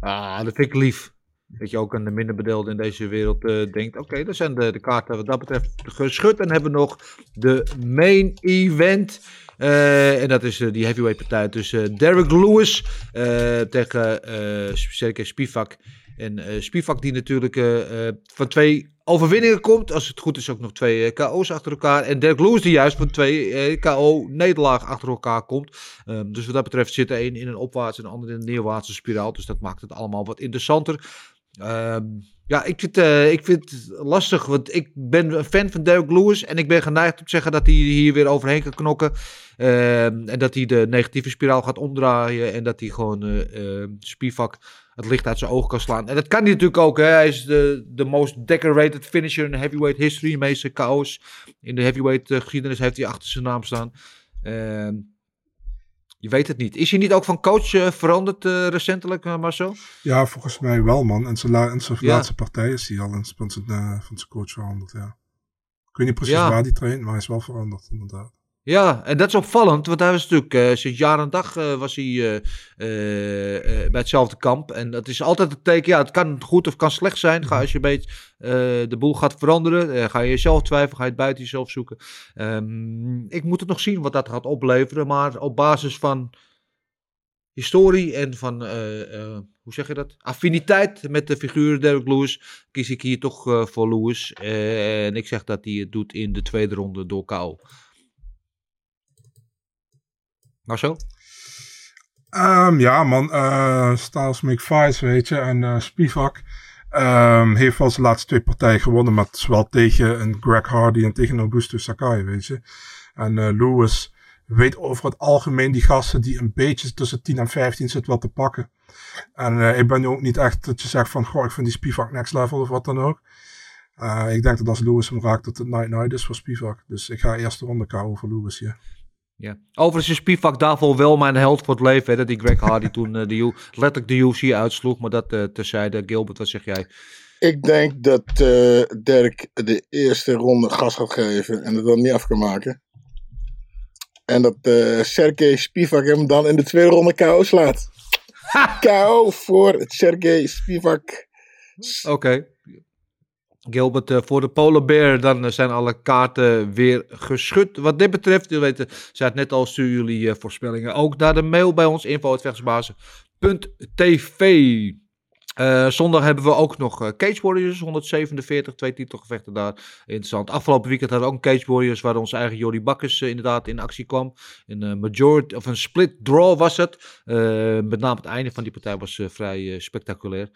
Ah, dat vind ik lief. Dat je ook aan de minder bedeelde in deze wereld eh, denkt. Oké, dat zijn de, de kaarten wat dat betreft geschud. En hebben we nog de main event. Eh, en dat is eh, die heavyweight partij tussen Derek Lewis eh, tegen eh Sergej Spivak. En eh Spivak die natuurlijk eh, eh, van twee overwinningen komt. Als het goed is ook nog twee eh, KO's achter elkaar. En Derek Lewis die juist van twee eh, KO-nederlagen achter elkaar komt. Ehm, dus wat dat betreft zit er een in een opwaartse en de ander in een neerwaartse spiraal. Dus dat maakt het allemaal wat interessanter. Ehm, ja, ik vind, eh, ik vind het lastig, want ik ben een fan van Derek Lewis. En ik ben geneigd om te zeggen dat hij hier weer overheen kan knokken. Ehm, en dat hij de negatieve spiraal gaat omdraaien. En dat hij gewoon eh eh, Spivak het licht uit zijn ogen kan slaan. En dat kan hij natuurlijk ook. Hè. Hij is de, de most decorated finisher in heavyweight history. De meeste KO's in de heavyweight geschiedenis heeft hij achter zijn naam staan. Je weet het niet. Is hij niet ook van coach eh, veranderd eh, recentelijk, eh, Marcel? Ja, volgens mij wel, man. En zijn, la- Ja. laatste partij is hij al van, zijn, van zijn coach veranderd, ja. Ik weet niet precies Ja. waar hij traint, maar hij is wel veranderd, inderdaad. Ja, en dat is opvallend, want hij was natuurlijk eh, sinds jaar en dag eh, was hij eh, bij hetzelfde kamp. En dat is altijd het teken, ja, het kan goed of kan slecht zijn. Ga als je een beetje de boel gaat veranderen, ga je jezelf twijfelen, ga je het buiten jezelf zoeken. Ehm, ik moet het nog zien wat dat gaat opleveren, maar op basis van historie en van, hoe zeg je dat, affiniteit met de figuur Derek Lewis, kies ik hier toch voor Lewis. En ik zeg dat hij het doet in de tweede ronde door KO. Marcel? Ehm, ja, man. eh Styles make fights, weet je. En eh Spivak ehm, heeft wel zijn laatste twee partijen gewonnen. Maar het is wel tegen een Greg Hardy en tegen Augusto Sakai, weet je. En eh, Lewis weet over het algemeen die gasten die een beetje tussen 10 en 15 zitten wel te pakken. En ik ben nu ook niet echt dat je zegt van, goh, ik vind die Spivak next level of wat dan ook. Ik denk dat als Lewis hem raakt, dat het night night is voor Spivak. Dus ik ga eerst de ronde KO voor Lewis, ja. Ja. Overigens is Spivak daarvoor wel mijn held voor het leven. Hè, dat die Greg Hardy toen eh, de, U- letterlijk de UFC uitsloeg. Maar dat eh terzijde. Gilbert, wat zeg jij? Ik denk dat eh Dirk de eerste ronde gas gaat geven en het dan niet af kan maken. En dat eh Sergej Spivak hem dan in de tweede ronde KO slaat. KO voor Sergej Spivak. Oké. Gilbert, eh, voor de Polar Bear, dan eh, zijn alle kaarten weer geschud. Wat dit betreft, jullie weten, zei het net al, stuur jullie eh, voorspellingen ook naar de mail bij ons, info.vechtsbazen.tv. Eh, zondag hebben we ook nog eh, Cage Warriors, 147, twee titelgevechten daar. Interessant. Afgelopen weekend hadden we ook Cage Warriors, waar onze eigen Jordi Bakkes eh, inderdaad in actie kwam. Een eh, majority, of een split draw was het. Eh, met name het einde van die partij was eh, vrij eh, spectaculair.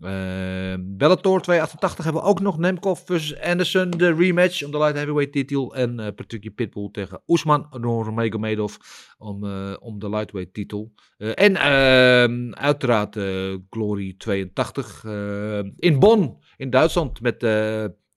Eh Bellator 288 hebben we ook nog Nemkov versus Anderson, de rematch om de light heavyweight titel. En Patricky Pitbull tegen Oesman Nurmagomedov om, eh, om de lightweight titel. En ehm, uiteraard Glory 82 eh, in Bonn in Duitsland met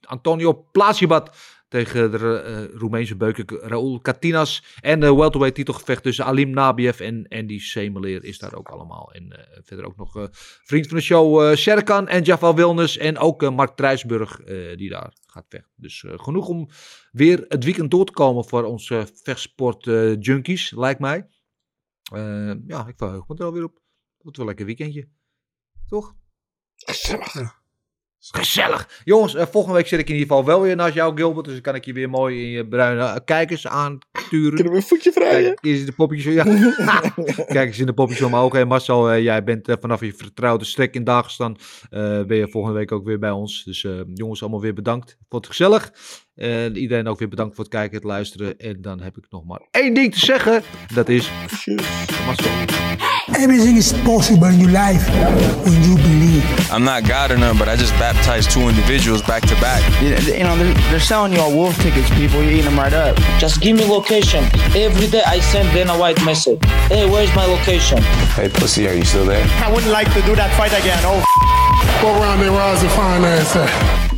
Antonio Plasibat tegen de eh, Roemeense beuker Raul Katinas. En de welterweight titelgevecht tussen Alim Nabiev en Andy Semeleer is daar ook allemaal. En eh, verder ook nog eh, vriend van de show Sherkan en Jaffa Wilnes. En ook Mark Truisburg eh, die daar gaat vechten. Dus genoeg om weer het weekend door te komen voor onze vechtsport junkies, lijkt mij. Ja, ik verheug me er alweer op. Wat wel een lekker weekendje. Toch? Gezellig. Jongens, eh, volgende week zit ik in ieder geval wel weer naast jou, Gilbert. Dus dan kan ik je weer mooi in je bruine eh, kijkers aansturen. Kunnen we een voetje vrijen? Kijk eens in de poppetjes. Ja. Kijk eens in de poppetjes omhoog. En Marcel, eh, jij bent vanaf je vertrouwde strek in Dagestan. eh ben je volgende week ook weer bij ons. Dus eh, jongens, allemaal weer bedankt voor het gezellig. En iedereen ook weer bedankt voor het kijken, het luisteren. En dan heb ik nog maar één ding te zeggen. Dat is... Marcel. Everything is possible in your life when you believe. I'm not God or none, but I just baptized two individuals back to back. You, you know, they're, they're selling you all wolf tickets, people. You're eating them right up. Just give me location. Every day I send Dana White message. Hey, where's my location? Hey, pussy, are you still there? I wouldn't like to do that fight again. Oh, Go around there, rise and find ass at.